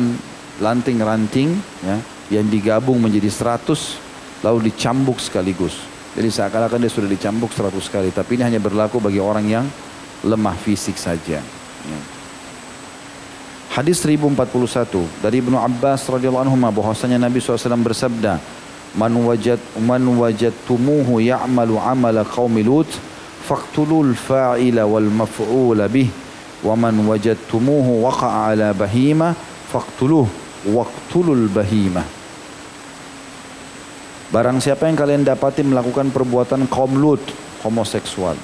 S1: ranting-ranting ya, yang digabung menjadi seratus lalu dicambuk sekaligus. Jadi seakan-akan dia sudah dicambuk seratus kali. Tapi ini hanya berlaku bagi orang yang lemah fisik saja. Ya. Hadis 1041 dari Ibnu Abbas radhiyallahu anhu bahwasanya Nabi SAW bersabda, "Man wajad man wajadtumuhu ya'malu 'amala qaumi Lut, faqtulul fa'ila wal maf'ula bih, wa man wajadtumuhu waqa'a ala bahimah faqtuluh waqtulul bahimah Barang siapa yang kalian dapati melakukan perbuatan kaum Lut, homoseksual,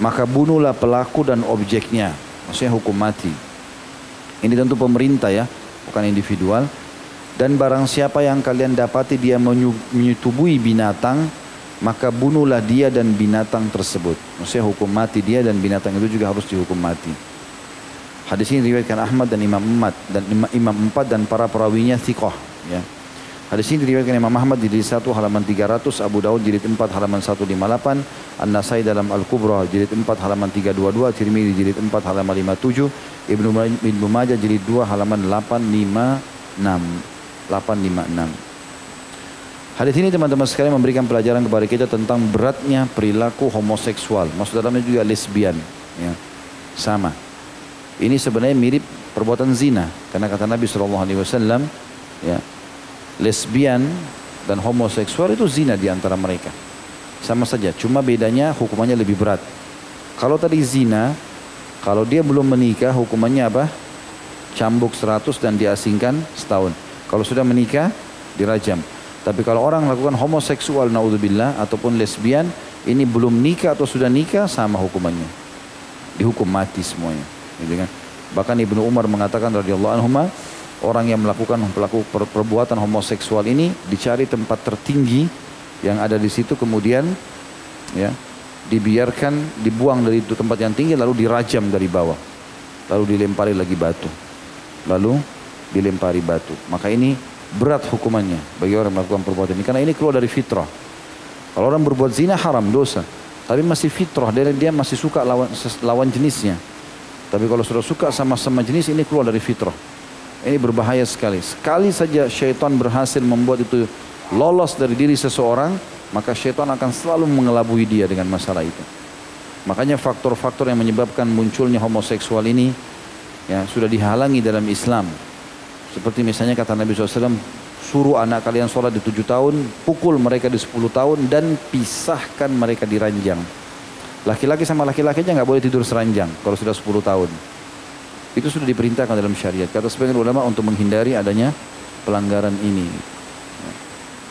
S1: maka bunuhlah pelaku dan objeknya, maksudnya hukum mati. Ini tentu pemerintah ya, bukan individual. Dan barang siapa yang kalian dapati dia menyetubui binatang, maka bunuhlah dia dan binatang tersebut. Maksudnya hukum mati dia dan binatang itu juga harus dihukum mati. Hadis ini diriwayatkan Ahmad dan Imam Ahmad dan Imam Empat dan para perawinya thiqah. Ya. Hadis ini diriwayatkan Imam Ahmad di jilid 1 halaman 300, Abu Daud jilid 4 halaman 158, An-Nasai dalam Al-Kubra jilid 4 halaman 322, Tirmidzi jilid 4 halaman 57, Ibnu Ibnu Majah jilid 2 halaman 856. 856. Hadis ini teman-teman sekalian memberikan pelajaran kepada kita tentang beratnya perilaku homoseksual. Maksud dalamnya juga lesbian, ya. Sama. Ini sebenarnya mirip perbuatan zina karena kata Nabi SAW, ya, lesbian dan homoseksual itu zina di antara mereka. Sama saja, cuma bedanya hukumannya lebih berat. Kalau tadi zina, kalau dia belum menikah hukumannya apa? Cambuk 100 dan diasingkan setahun. Kalau sudah menikah, dirajam. Tapi kalau orang melakukan homoseksual naudzubillah ataupun lesbian, ini belum nikah atau sudah nikah sama hukumannya. Dihukum mati semuanya. Gitu kan? Bahkan Ibnu Umar mengatakan radhiyallahu anhu orang yang melakukan pelaku perbuatan homoseksual ini dicari tempat tertinggi yang ada di situ kemudian ya dibiarkan dibuang dari tempat yang tinggi lalu dirajam dari bawah lalu dilempari lagi batu lalu dilempari batu maka ini berat hukumannya bagi orang yang melakukan perbuatan ini karena ini keluar dari fitrah kalau orang berbuat zina haram dosa tapi masih fitrah dia, dia masih suka lawan lawan jenisnya tapi kalau sudah suka sama sama jenis ini keluar dari fitrah ini berbahaya sekali. Sekali saja syaitan berhasil membuat itu lolos dari diri seseorang, maka syaitan akan selalu mengelabui dia dengan masalah itu. Makanya faktor-faktor yang menyebabkan munculnya homoseksual ini ya sudah dihalangi dalam Islam. Seperti misalnya kata Nabi SAW, suruh anak kalian sholat di tujuh tahun, pukul mereka di sepuluh tahun, dan pisahkan mereka di ranjang. Laki-laki sama laki-laki aja nggak boleh tidur seranjang kalau sudah sepuluh tahun. Itu sudah diperintahkan dalam syariat. Kata sebagian ulama untuk menghindari adanya pelanggaran ini.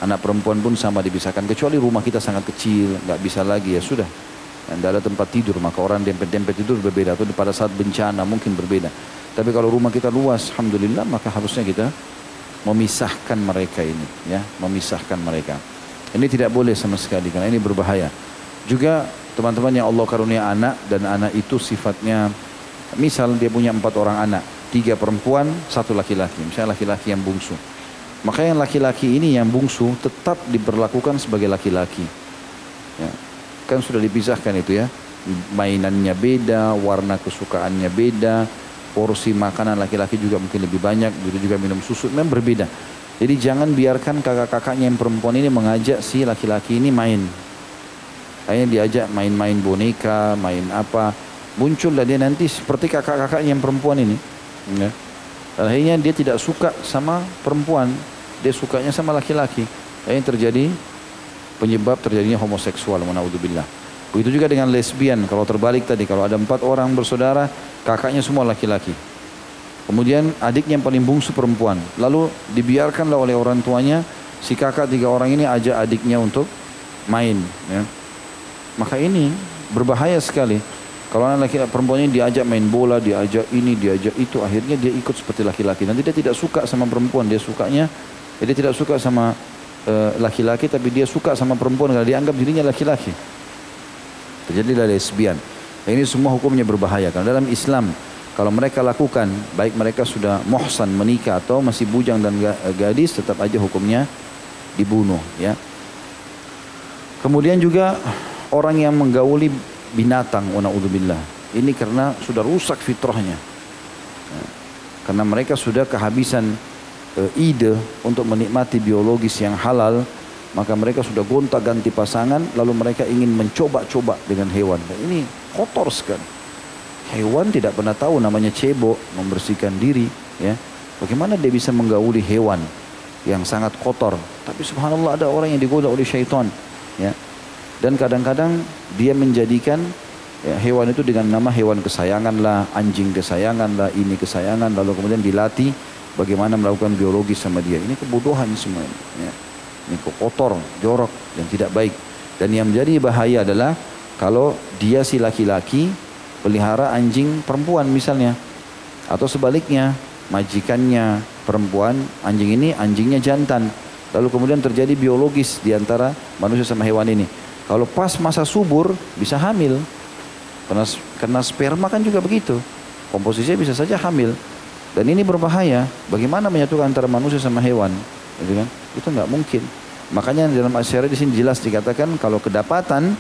S1: Anak perempuan pun sama dipisahkan. Kecuali rumah kita sangat kecil, nggak bisa lagi ya sudah. Dan ada tempat tidur, maka orang dempet-dempet tidur berbeda. Atau pada saat bencana mungkin berbeda. Tapi kalau rumah kita luas, Alhamdulillah, maka harusnya kita memisahkan mereka ini. ya Memisahkan mereka. Ini tidak boleh sama sekali, karena ini berbahaya. Juga teman-teman yang Allah karunia anak, dan anak itu sifatnya Misal dia punya empat orang anak, tiga perempuan, satu laki-laki. Misalnya laki-laki yang bungsu. Maka yang laki-laki ini yang bungsu tetap diperlakukan sebagai laki-laki. Ya. Kan sudah dipisahkan itu ya. Mainannya beda, warna kesukaannya beda, porsi makanan laki-laki juga mungkin lebih banyak, begitu juga minum susu, memang berbeda. Jadi jangan biarkan kakak-kakaknya yang perempuan ini mengajak si laki-laki ini main. Akhirnya diajak main-main boneka, main apa muncullah dia nanti seperti kakak-kakaknya yang perempuan ini. Ya. Dan akhirnya dia tidak suka sama perempuan, dia sukanya sama laki-laki. Akhirnya terjadi penyebab terjadinya homoseksual, Manaudzubillah. Begitu juga dengan lesbian, kalau terbalik tadi, kalau ada empat orang bersaudara, kakaknya semua laki-laki. Kemudian adiknya yang paling bungsu perempuan. Lalu dibiarkanlah oleh orang tuanya, si kakak tiga orang ini ajak adiknya untuk main. Ya. Maka ini berbahaya sekali. Kalau anak laki perempuan ini diajak main bola, diajak ini, diajak itu, akhirnya dia ikut seperti laki-laki. Nanti dia tidak suka sama perempuan, dia sukanya, dia tidak suka sama eh, laki-laki, uh, tapi dia suka sama perempuan karena dia anggap dirinya laki-laki. Terjadilah lesbian. Nah, ini semua hukumnya berbahaya. Karena dalam Islam, kalau mereka lakukan, baik mereka sudah mohsan menikah atau masih bujang dan gadis, tetap aja hukumnya dibunuh. Ya. Kemudian juga orang yang menggauli binatang wa Ini karena sudah rusak fitrahnya. Ya. Karena mereka sudah kehabisan e, ide untuk menikmati biologis yang halal, maka mereka sudah gonta-ganti pasangan lalu mereka ingin mencoba-coba dengan hewan. Dan ini kotor sekali. Hewan tidak pernah tahu namanya cebok, membersihkan diri, ya. Bagaimana dia bisa menggauli hewan yang sangat kotor? Tapi subhanallah ada orang yang digoda oleh syaitan, ya dan kadang-kadang dia menjadikan Ya, hewan itu dengan nama hewan kesayangan lah, anjing kesayangan lah, ini kesayangan, lalu kemudian dilatih bagaimana melakukan biologi sama dia. Ini kebodohan semua ini. Ya. Ini kotor, jorok dan tidak baik. Dan yang menjadi bahaya adalah kalau dia si laki-laki pelihara anjing perempuan misalnya. Atau sebaliknya, majikannya perempuan, anjing ini anjingnya jantan. Lalu kemudian terjadi biologis di antara manusia sama hewan ini. Kalau pas masa subur bisa hamil. Karena, karena sperma kan juga begitu. Komposisinya bisa saja hamil. Dan ini berbahaya. Bagaimana menyatukan antara manusia sama hewan? Gitu kan? Itu nggak mungkin. Makanya dalam asyara di sini jelas dikatakan kalau kedapatan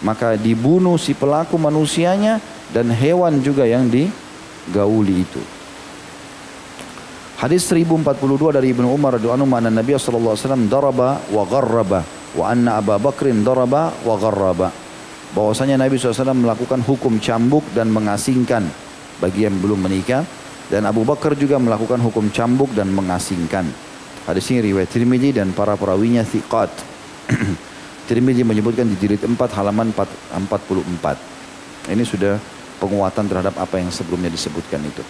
S1: maka dibunuh si pelaku manusianya dan hewan juga yang digauli itu. Hadis 1042 dari Ibnu Umar radhiyallahu anhu anna Nabi sallallahu alaihi wasallam daraba wa gharraba wa anna Abu Bakrin daraba wa gharraba bahwasanya Nabi SAW melakukan hukum cambuk dan mengasingkan bagi yang belum menikah dan Abu Bakar juga melakukan hukum cambuk dan mengasingkan. Hadis ini riwayat Tirmidzi dan para perawinya thiqat. Tirmidzi menyebutkan di jilid 4 halaman 44. Ini sudah penguatan terhadap apa yang sebelumnya disebutkan itu.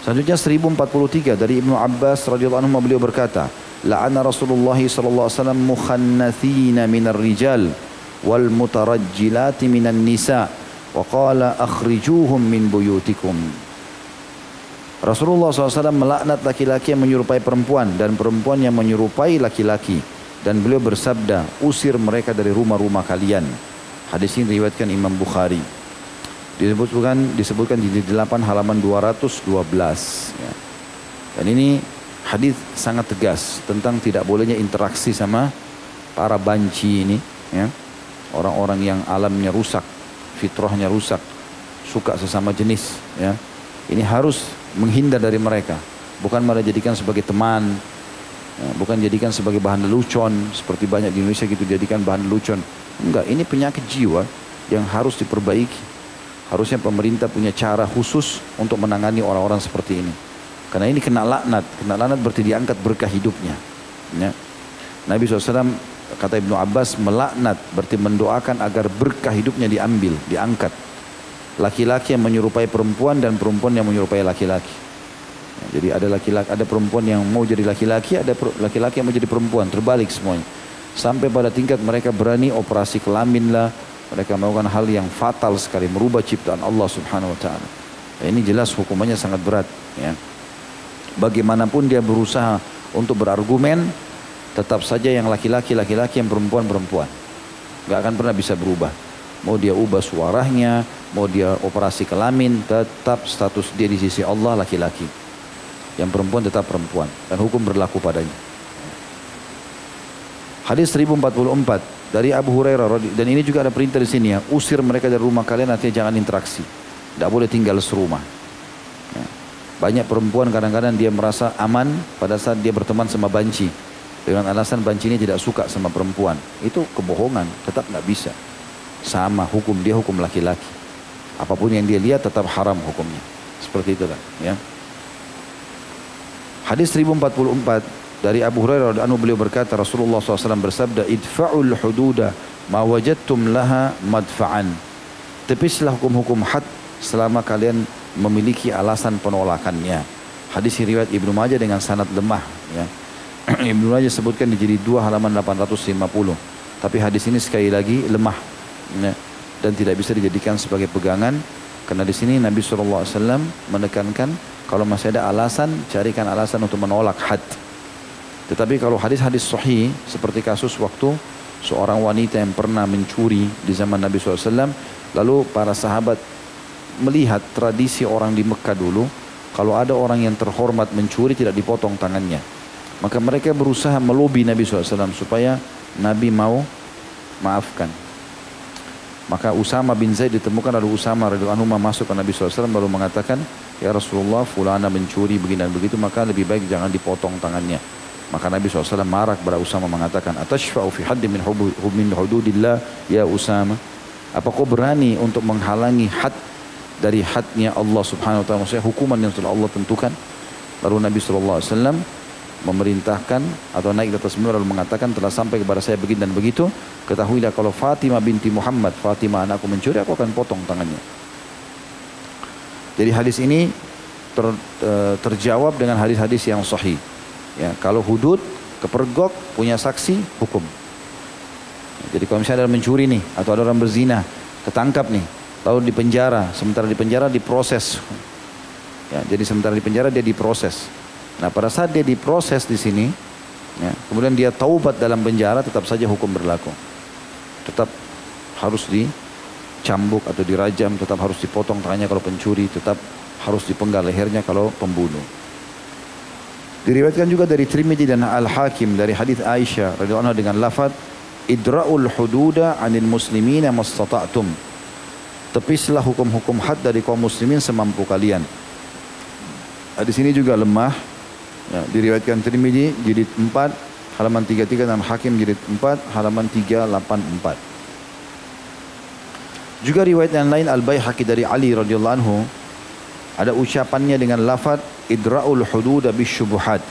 S1: Selanjutnya 1043 dari Ibnu Abbas radhiyallahu anhu beliau berkata, "La'ana Rasulullah sallallahu alaihi wasallam mukhannathina minar rijal." wal mutarajjilati minan nisa wa qala akhrijuhum min buyutikum Rasulullah SAW melaknat laki-laki yang menyerupai perempuan dan perempuan yang menyerupai laki-laki. Dan beliau bersabda usir mereka dari rumah-rumah kalian. Hadis ini diriwayatkan Imam Bukhari. Disebutkan disebutkan di 8 halaman 212 ya. dan ini hadis sangat tegas tentang tidak bolehnya interaksi sama para banci ini ya. Orang-orang yang alamnya rusak, fitrahnya rusak, suka sesama jenis, ya. Ini harus menghindar dari mereka, bukan malah jadikan sebagai teman, ya, bukan jadikan sebagai bahan lelucon seperti banyak di Indonesia gitu jadikan bahan lelucon. Enggak, ini penyakit jiwa yang harus diperbaiki. Harusnya pemerintah punya cara khusus untuk menangani orang-orang seperti ini. Karena ini kena laknat, kena laknat berarti diangkat berkah hidupnya. Ya. Nabi SAW kata Ibnu Abbas melaknat berarti mendoakan agar berkah hidupnya diambil, diangkat. Laki-laki yang menyerupai perempuan dan perempuan yang menyerupai laki-laki. Jadi ada laki-laki, ada perempuan yang mau jadi laki-laki, ada laki-laki yang mau jadi perempuan, terbalik semuanya. Sampai pada tingkat mereka berani operasi kelamin lah, mereka melakukan hal yang fatal sekali, merubah ciptaan Allah Subhanahu Wa Taala. Ya, ini jelas hukumannya sangat berat. Ya. Bagaimanapun dia berusaha untuk berargumen, tetap saja yang laki-laki laki-laki yang perempuan perempuan nggak akan pernah bisa berubah mau dia ubah suaranya mau dia operasi kelamin tetap status dia di sisi Allah laki-laki. Yang perempuan tetap perempuan. Dan hukum berlaku padanya. Hadis 1044 dari Abu Hurairah dan ini juga ada perintah di sini ya. Usir mereka dari rumah kalian artinya jangan interaksi. Tidak boleh tinggal serumah. Ya. banyak perempuan kadang-kadang dia merasa aman pada saat dia berteman sama banci. Dengan alasan banci ini tidak suka sama perempuan. Itu kebohongan, tetap nggak bisa. Sama hukum dia hukum laki-laki. Apa pun yang dia lihat tetap haram hukumnya. Seperti itulah. Ya. Hadis 1044 dari Abu Hurairah anu beliau berkata Rasulullah SAW bersabda idfa'ul hududa ma wajadtum laha madfa'an tepislah hukum-hukum had selama kalian memiliki alasan penolakannya hadis riwayat Ibnu Majah dengan sanad lemah ya Ibnu Rajab sebutkan di jilid 2 halaman 850. Tapi hadis ini sekali lagi lemah ya, dan tidak bisa dijadikan sebagai pegangan karena di sini Nabi SAW menekankan kalau masih ada alasan carikan alasan untuk menolak had. Tetapi kalau hadis-hadis sahih seperti kasus waktu seorang wanita yang pernah mencuri di zaman Nabi SAW lalu para sahabat melihat tradisi orang di Mekah dulu kalau ada orang yang terhormat mencuri tidak dipotong tangannya maka mereka berusaha melobi Nabi SAW supaya Nabi mau maafkan. Maka Usama bin Zaid ditemukan lalu Usama radhiyallahu anhu masuk ke Nabi SAW baru mengatakan, Ya Rasulullah, fulana mencuri begini dan begitu, maka lebih baik jangan dipotong tangannya. Maka Nabi SAW marah kepada Usama mengatakan, Atashfa'u fi haddi min, min hududillah ya Usama. Apa kau berani untuk menghalangi had dari hadnya Allah subhanahu wa ta'ala. Maksudnya hukuman yang telah Allah tentukan. Lalu Nabi SAW memerintahkan atau naik di atas mimbar lalu mengatakan telah sampai kepada saya begini dan begitu ketahuilah kalau Fatimah binti Muhammad Fatimah anakku mencuri aku akan potong tangannya. Jadi hadis ini ter, eh, terjawab dengan hadis-hadis yang sahih. Ya kalau hudud kepergok punya saksi hukum. Jadi kalau misalnya ada mencuri nih atau ada orang berzina ketangkap nih lalu di penjara sementara di penjara diproses. Ya jadi sementara di penjara dia diproses Nah pada saat dia diproses di sini, ya, kemudian dia taubat dalam penjara, tetap saja hukum berlaku. Tetap harus dicambuk atau dirajam, tetap harus dipotong tangannya kalau pencuri, tetap harus dipenggal lehernya kalau pembunuh. Diriwayatkan juga dari Trimidi dan Al-Hakim dari hadis Aisyah radhiyallahu anha dengan lafaz idra'ul hududa 'anil muslimina mastata'tum. Tepislah hukum-hukum had dari kaum muslimin semampu kalian. Di sini juga lemah Ya, diriwayatkan Tirmidzi jilid 4 halaman 33 dan Hakim jilid 4 halaman 384. Juga riwayat yang lain Al-Baihaqi dari Ali radhiyallahu anhu ada ucapannya dengan lafaz idra'ul hudud bisyubuhat.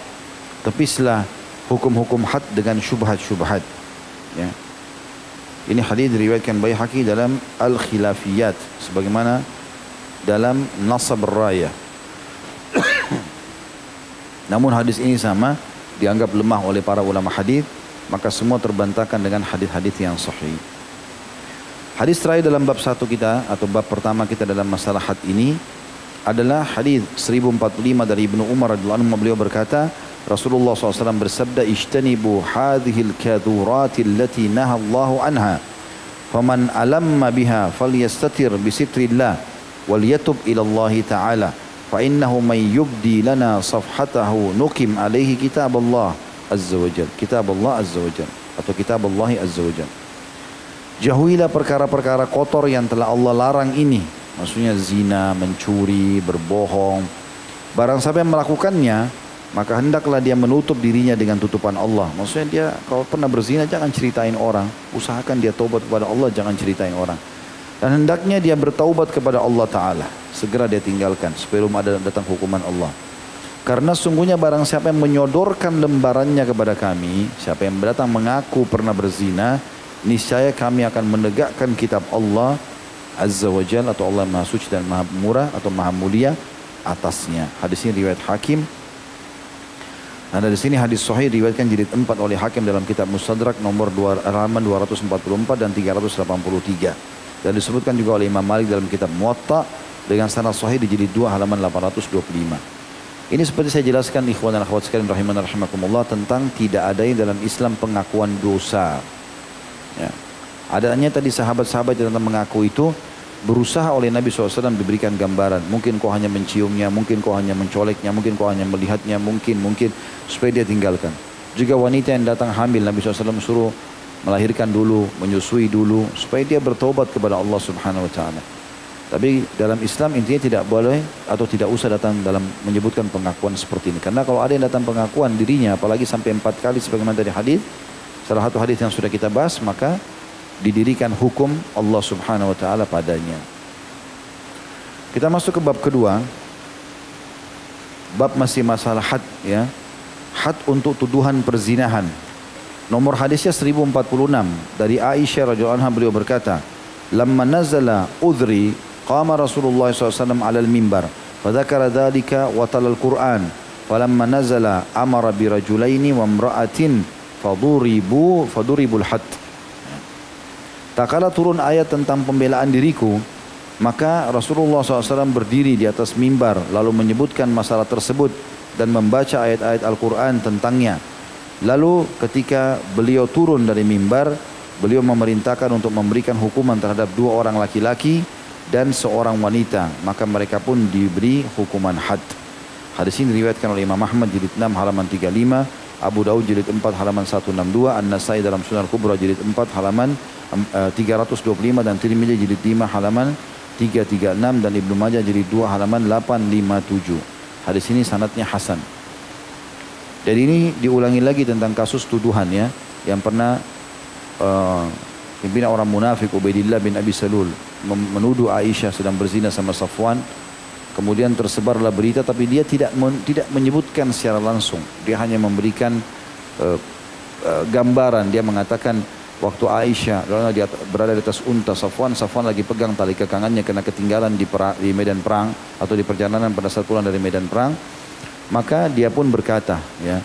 S1: Tepislah hukum-hukum had dengan syubhat-syubhat. Ya. Ini hadis diriwayatkan Baihaqi dalam Al-Khilafiyat sebagaimana dalam Nasab Raya. Namun hadis ini sama dianggap lemah oleh para ulama hadis, maka semua terbantahkan dengan hadis-hadis yang sahih. Hadis terakhir dalam bab satu kita atau bab pertama kita dalam masalah had ini adalah hadis 1045 dari Ibnu Umar radhiyallahu anhu beliau berkata Rasulullah SAW bersabda ishtanibu hadhil kadhurati allati nahallahu anha faman alamma biha falyastatir bisitrillah wal yatub ila Allah ta'ala fa innahu may yubdi lana safhatahu nukim alaihi kitab Allah azza wajal kitab Allah azza wajal atau kitab Allah azza wajal jauhilah perkara-perkara kotor yang telah Allah larang ini. Maksudnya zina mencuri berbohong. Barang siapa yang melakukannya maka hendaklah dia menutup dirinya dengan tutupan Allah. Maksudnya dia kalau pernah berzina jangan ceritain orang. Usahakan dia tobat kepada Allah jangan ceritain orang. Dan hendaknya dia bertaubat kepada Allah Ta'ala. Segera dia tinggalkan sebelum ada datang hukuman Allah. Karena sungguhnya barang siapa yang menyodorkan lembarannya kepada kami, siapa yang datang mengaku pernah berzina, niscaya kami akan menegakkan kitab Allah Azza wa Jal atau Allah Maha Suci dan Maha Murah atau Maha Mulia atasnya. Hadis ini riwayat Hakim. Nah dari sini hadis sahih riwayatkan jilid 4 oleh Hakim dalam kitab Mustadrak nomor 2, halaman 244 dan 383. Dan disebutkan juga oleh Imam Malik dalam kitab Muwatta dengan sanad sahih di jilid 2 halaman 825. Ini seperti saya jelaskan ikhwan dan akhwat sekalian rahiman rahimakumullah tentang tidak ada yang dalam Islam pengakuan dosa. Ya. Adanya tadi sahabat-sahabat yang tentang mengaku itu berusaha oleh Nabi SAW diberikan gambaran. Mungkin kau hanya menciumnya, mungkin kau hanya mencoleknya, mungkin kau hanya melihatnya, mungkin, mungkin supaya dia tinggalkan. Juga wanita yang datang hamil Nabi SAW suruh melahirkan dulu, menyusui dulu supaya dia bertobat kepada Allah Subhanahu wa taala. Tapi dalam Islam intinya tidak boleh atau tidak usah datang dalam menyebutkan pengakuan seperti ini. Karena kalau ada yang datang pengakuan dirinya apalagi sampai empat kali sebagaimana dari hadis, salah satu hadis yang sudah kita bahas maka didirikan hukum Allah Subhanahu wa taala padanya. Kita masuk ke bab kedua. Bab masih masalah had ya. Had untuk tuduhan perzinahan. Nomor hadisnya 1046 dari Aisyah radhiyallahu anha beliau berkata, "Lamma nazala udri qama Rasulullah SAW ala al-mimbar fadzakara dzalika wa talal Qur'an falamma nazala amara bi rajulaini wa imra'atin faduribu faduribul had." Tak kala turun ayat tentang pembelaan diriku, maka Rasulullah SAW berdiri di atas mimbar lalu menyebutkan masalah tersebut dan membaca ayat-ayat Al-Quran tentangnya. Lalu ketika beliau turun dari mimbar, beliau memerintahkan untuk memberikan hukuman terhadap dua orang laki-laki dan seorang wanita. Maka mereka pun diberi hukuman had. Hadis ini diriwayatkan oleh Imam Ahmad jilid 6 halaman 35, Abu Daud jilid 4 halaman 162, An-Nasai dalam Sunan Kubra jilid 4 halaman 325 eh, dan Tirmidzi jilid 5 halaman 336 dan Ibnu Majah jilid 2 halaman 857. Hadis ini sanatnya hasan. Jadi ini diulangi lagi tentang kasus tuduhan ya yang pernah uh, orang munafik Ubaidillah bin Abi Salul menuduh Aisyah sedang berzina sama Safwan kemudian tersebarlah berita tapi dia tidak men, tidak menyebutkan secara langsung. Dia hanya memberikan uh, uh, gambaran. Dia mengatakan waktu Aisyah dia berada di atas unta Safwan, Safwan lagi pegang tali kekangannya karena ketinggalan di, perang, di medan perang atau di perjalanan pada saat pulang dari medan perang. Maka dia pun berkata, ya,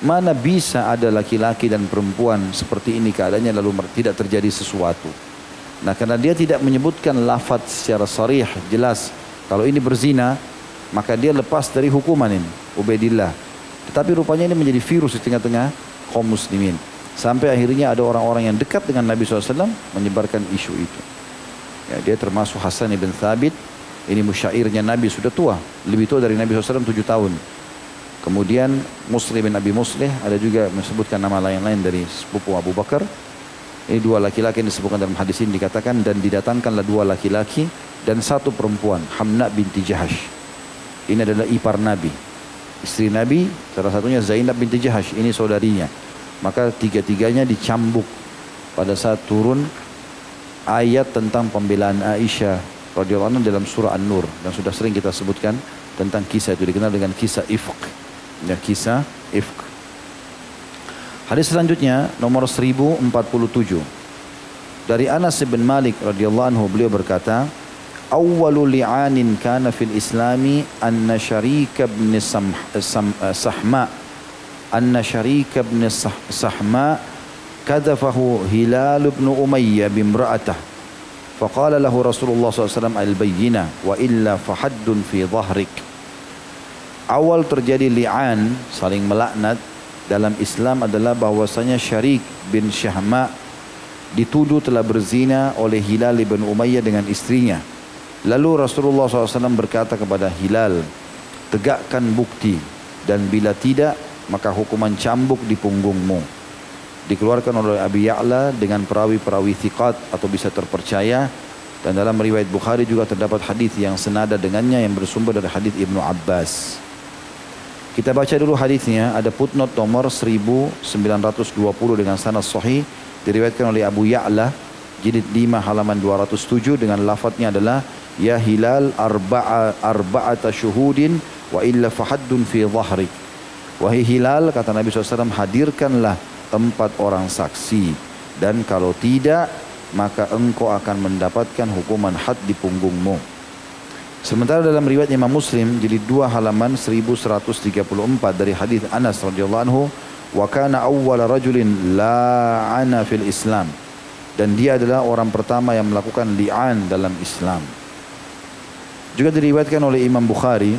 S1: mana bisa ada laki-laki dan perempuan seperti ini keadaannya lalu tidak terjadi sesuatu. Nah karena dia tidak menyebutkan lafaz secara sarih, jelas. Kalau ini berzina, maka dia lepas dari hukuman ini, Ubaidillah. Tetapi rupanya ini menjadi virus di tengah-tengah kaum muslimin. Sampai akhirnya ada orang-orang yang dekat dengan Nabi SAW menyebarkan isu itu. Ya, dia termasuk Hasan ibn Thabit. Ini musyairnya Nabi sudah tua. Lebih tua dari Nabi SAW tujuh tahun. Kemudian Muslim bin Abi Muslih ada juga menyebutkan nama lain-lain dari sepupu Abu Bakar. Ini dua laki-laki yang disebutkan dalam hadis ini dikatakan dan didatangkanlah dua laki-laki dan satu perempuan Hamna binti Jahash. Ini adalah ipar Nabi. Istri Nabi salah satunya Zainab binti Jahash. Ini saudarinya maka tiga-tiganya dicambuk pada saat turun ayat tentang pembelaan Aisyah radhiyallahu anha dalam surah An-Nur dan sudah sering kita sebutkan tentang kisah itu dikenal dengan kisah ifk ya kisah ifk Hadis selanjutnya nomor 1047 dari Anas bin Malik radhiyallahu anhu beliau berkata awwalu li'anin kana fil islami anna syarika bin sahma أن شريك بن سحماء كذفه هلال بن أمية بامرأته فقال له رسول الله صلى الله عليه وسلم البينة وإلا فحد في ظهرك awal terjadi li'an saling melaknat dalam Islam adalah bahwasanya Syarik bin Syahma dituduh telah berzina oleh Hilal bin Umayyah dengan istrinya. Lalu Rasulullah SAW berkata kepada Hilal, tegakkan bukti dan bila tidak maka hukuman cambuk di punggungmu. Dikeluarkan oleh Abi Ya'la dengan perawi-perawi thiqat atau bisa terpercaya dan dalam riwayat Bukhari juga terdapat hadis yang senada dengannya yang bersumber dari hadis Ibnu Abbas. Kita baca dulu hadisnya ada footnote nomor 1920 dengan sanad sahih diriwayatkan oleh Abu Ya'la jilid 5 halaman 207 dengan lafadznya adalah ya hilal arba'a arba'ata syuhudin wa illa fahaddun fi dhahrik Wahai hilal, kata Nabi SAW, hadirkanlah tempat orang saksi. Dan kalau tidak, maka engkau akan mendapatkan hukuman had di punggungmu. Sementara dalam riwayat Imam Muslim jadi dua halaman 1134 dari hadis Anas radhiyallahu anhu wa kana awwal rajulin la'ana fil Islam dan dia adalah orang pertama yang melakukan li'an dalam Islam. Juga diriwayatkan oleh Imam Bukhari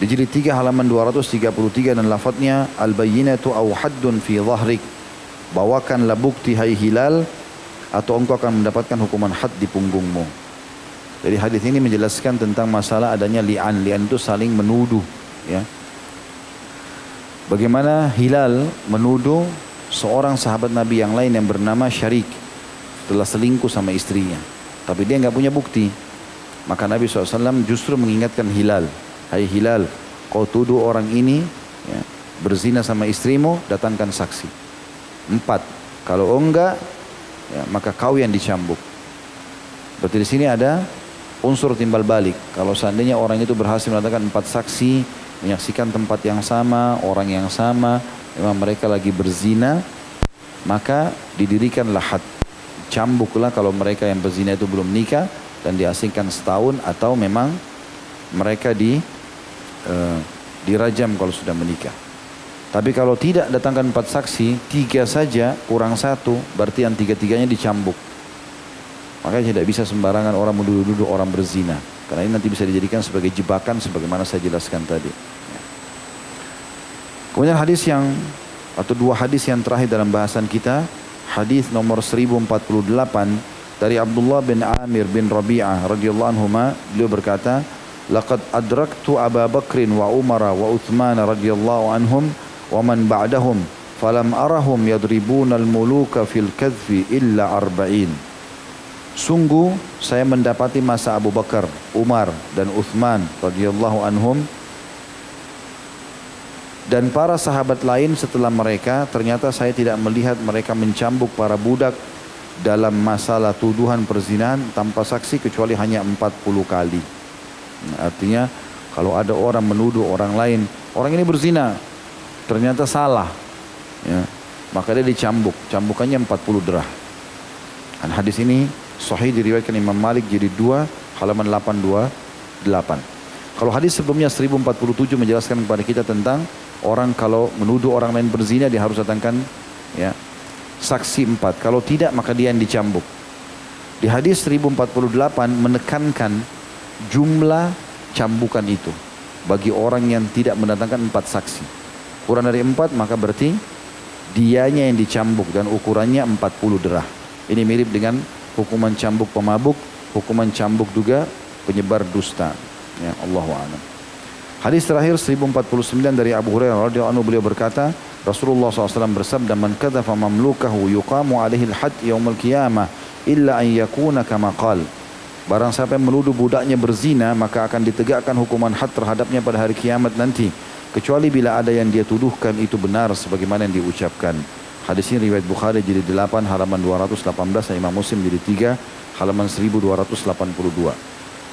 S1: di jilid 3 halaman 233 dan lafadznya al-bayyinatu aw haddun fi dhahrik. Bawakanlah bukti hai hilal atau engkau akan mendapatkan hukuman had di punggungmu. Jadi hadis ini menjelaskan tentang masalah adanya li'an. Li'an itu saling menuduh, ya. Bagaimana Hilal menuduh seorang sahabat Nabi yang lain yang bernama Syarik telah selingkuh sama istrinya. Tapi dia nggak punya bukti. Maka Nabi SAW justru mengingatkan Hilal. Hai Hilal, kau tuduh orang ini ya, berzina sama istrimu, datangkan saksi. Empat. Kalau enggak, ya, maka kau yang dicambuk. Berarti di sini ada unsur timbal balik. Kalau seandainya orang itu berhasil mendatangkan empat saksi, menyaksikan tempat yang sama, orang yang sama, memang mereka lagi berzina, maka didirikanlah had. Cambuklah kalau mereka yang berzina itu belum nikah dan diasingkan setahun atau memang mereka di uh, dirajam kalau sudah menikah. Tapi kalau tidak datangkan empat saksi, tiga saja kurang satu, berarti yang tiga-tiganya dicambuk. Makanya tidak bisa sembarangan orang menuduh-nuduh orang berzina. Karena ini nanti bisa dijadikan sebagai jebakan sebagaimana saya jelaskan tadi. Ya. Kemudian hadis yang atau dua hadis yang terakhir dalam bahasan kita, hadis nomor 1048 dari Abdullah bin Amir bin Rabi'ah radhiyallahu anhu beliau berkata, laqad adraktu Abu Bakrin wa Umar wa Uthman radhiyallahu anhum wa man ba'dahum falam arahum yadribuna al-muluka fil kadhfi illa arba'in Sungguh saya mendapati masa Abu Bakar, Umar dan Uthman radhiyallahu anhum dan para sahabat lain setelah mereka ternyata saya tidak melihat mereka mencambuk para budak dalam masalah tuduhan perzinahan tanpa saksi kecuali hanya 40 kali. Nah, artinya kalau ada orang menuduh orang lain, orang ini berzina, ternyata salah, ya, maka dia dicambuk, cambukannya 40 derah. Dan hadis ini sahih diriwayatkan Imam Malik jadi 2 halaman 828. Kalau hadis sebelumnya 1047 menjelaskan kepada kita tentang orang kalau menuduh orang lain berzina dia harus datangkan ya saksi empat. Kalau tidak maka dia yang dicambuk. Di hadis 1048 menekankan jumlah cambukan itu bagi orang yang tidak mendatangkan empat saksi. Kurang dari empat maka berarti dianya yang dicambuk dan ukurannya 40 derah. Ini mirip dengan hukuman cambuk pemabuk, hukuman cambuk juga penyebar dusta. Ya Allah a'lam. Hadis terakhir 1049 dari Abu Hurairah radhiyallahu anhu beliau berkata, Rasulullah SAW bersabda, "Man kadzafa mamlukahu yuqamu alaihi al-had yaumil qiyamah illa an yakuna kama qal." Barang siapa yang menuduh budaknya berzina, maka akan ditegakkan hukuman had terhadapnya pada hari kiamat nanti, kecuali bila ada yang dia tuduhkan itu benar sebagaimana yang diucapkan. Hadis ini riwayat Bukhari jadi 8 halaman 218 dan Imam Muslim jadi 3 halaman 1282.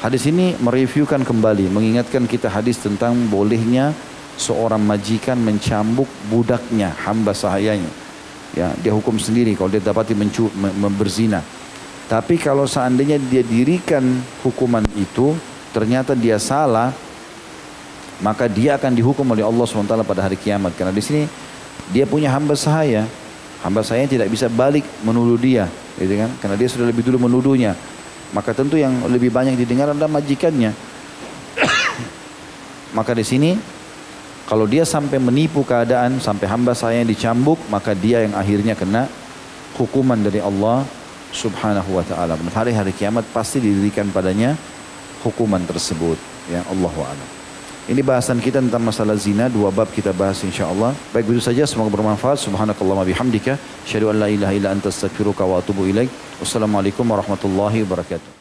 S1: Hadis ini mereviewkan kembali, mengingatkan kita hadis tentang bolehnya seorang majikan mencambuk budaknya, hamba sahayanya. Ya, dia hukum sendiri kalau dia dapati mencu, berzina. Tapi kalau seandainya dia dirikan hukuman itu, ternyata dia salah, maka dia akan dihukum oleh Allah SWT pada hari kiamat. Karena di sini dia punya hamba sahaya, hamba sahaya tidak bisa balik menuduh dia, gitu kan? Karena dia sudah lebih dulu menuduhnya maka tentu yang lebih banyak didengar adalah majikannya. maka di sini kalau dia sampai menipu keadaan sampai hamba saya yang dicambuk maka dia yang akhirnya kena hukuman dari Allah Subhanahu wa taala. Pada hari kiamat pasti didirikan padanya hukuman tersebut ya Allah. Ini bahasan kita tentang masalah zina dua bab kita bahas insyaallah. Baik begitu saja semoga bermanfaat. Subhanakallahumma bihamdika asyhadu an la ilaha illa anta astaghfiruka wa atubu ilaik. Wassalamualaikum warahmatullahi wabarakatuh.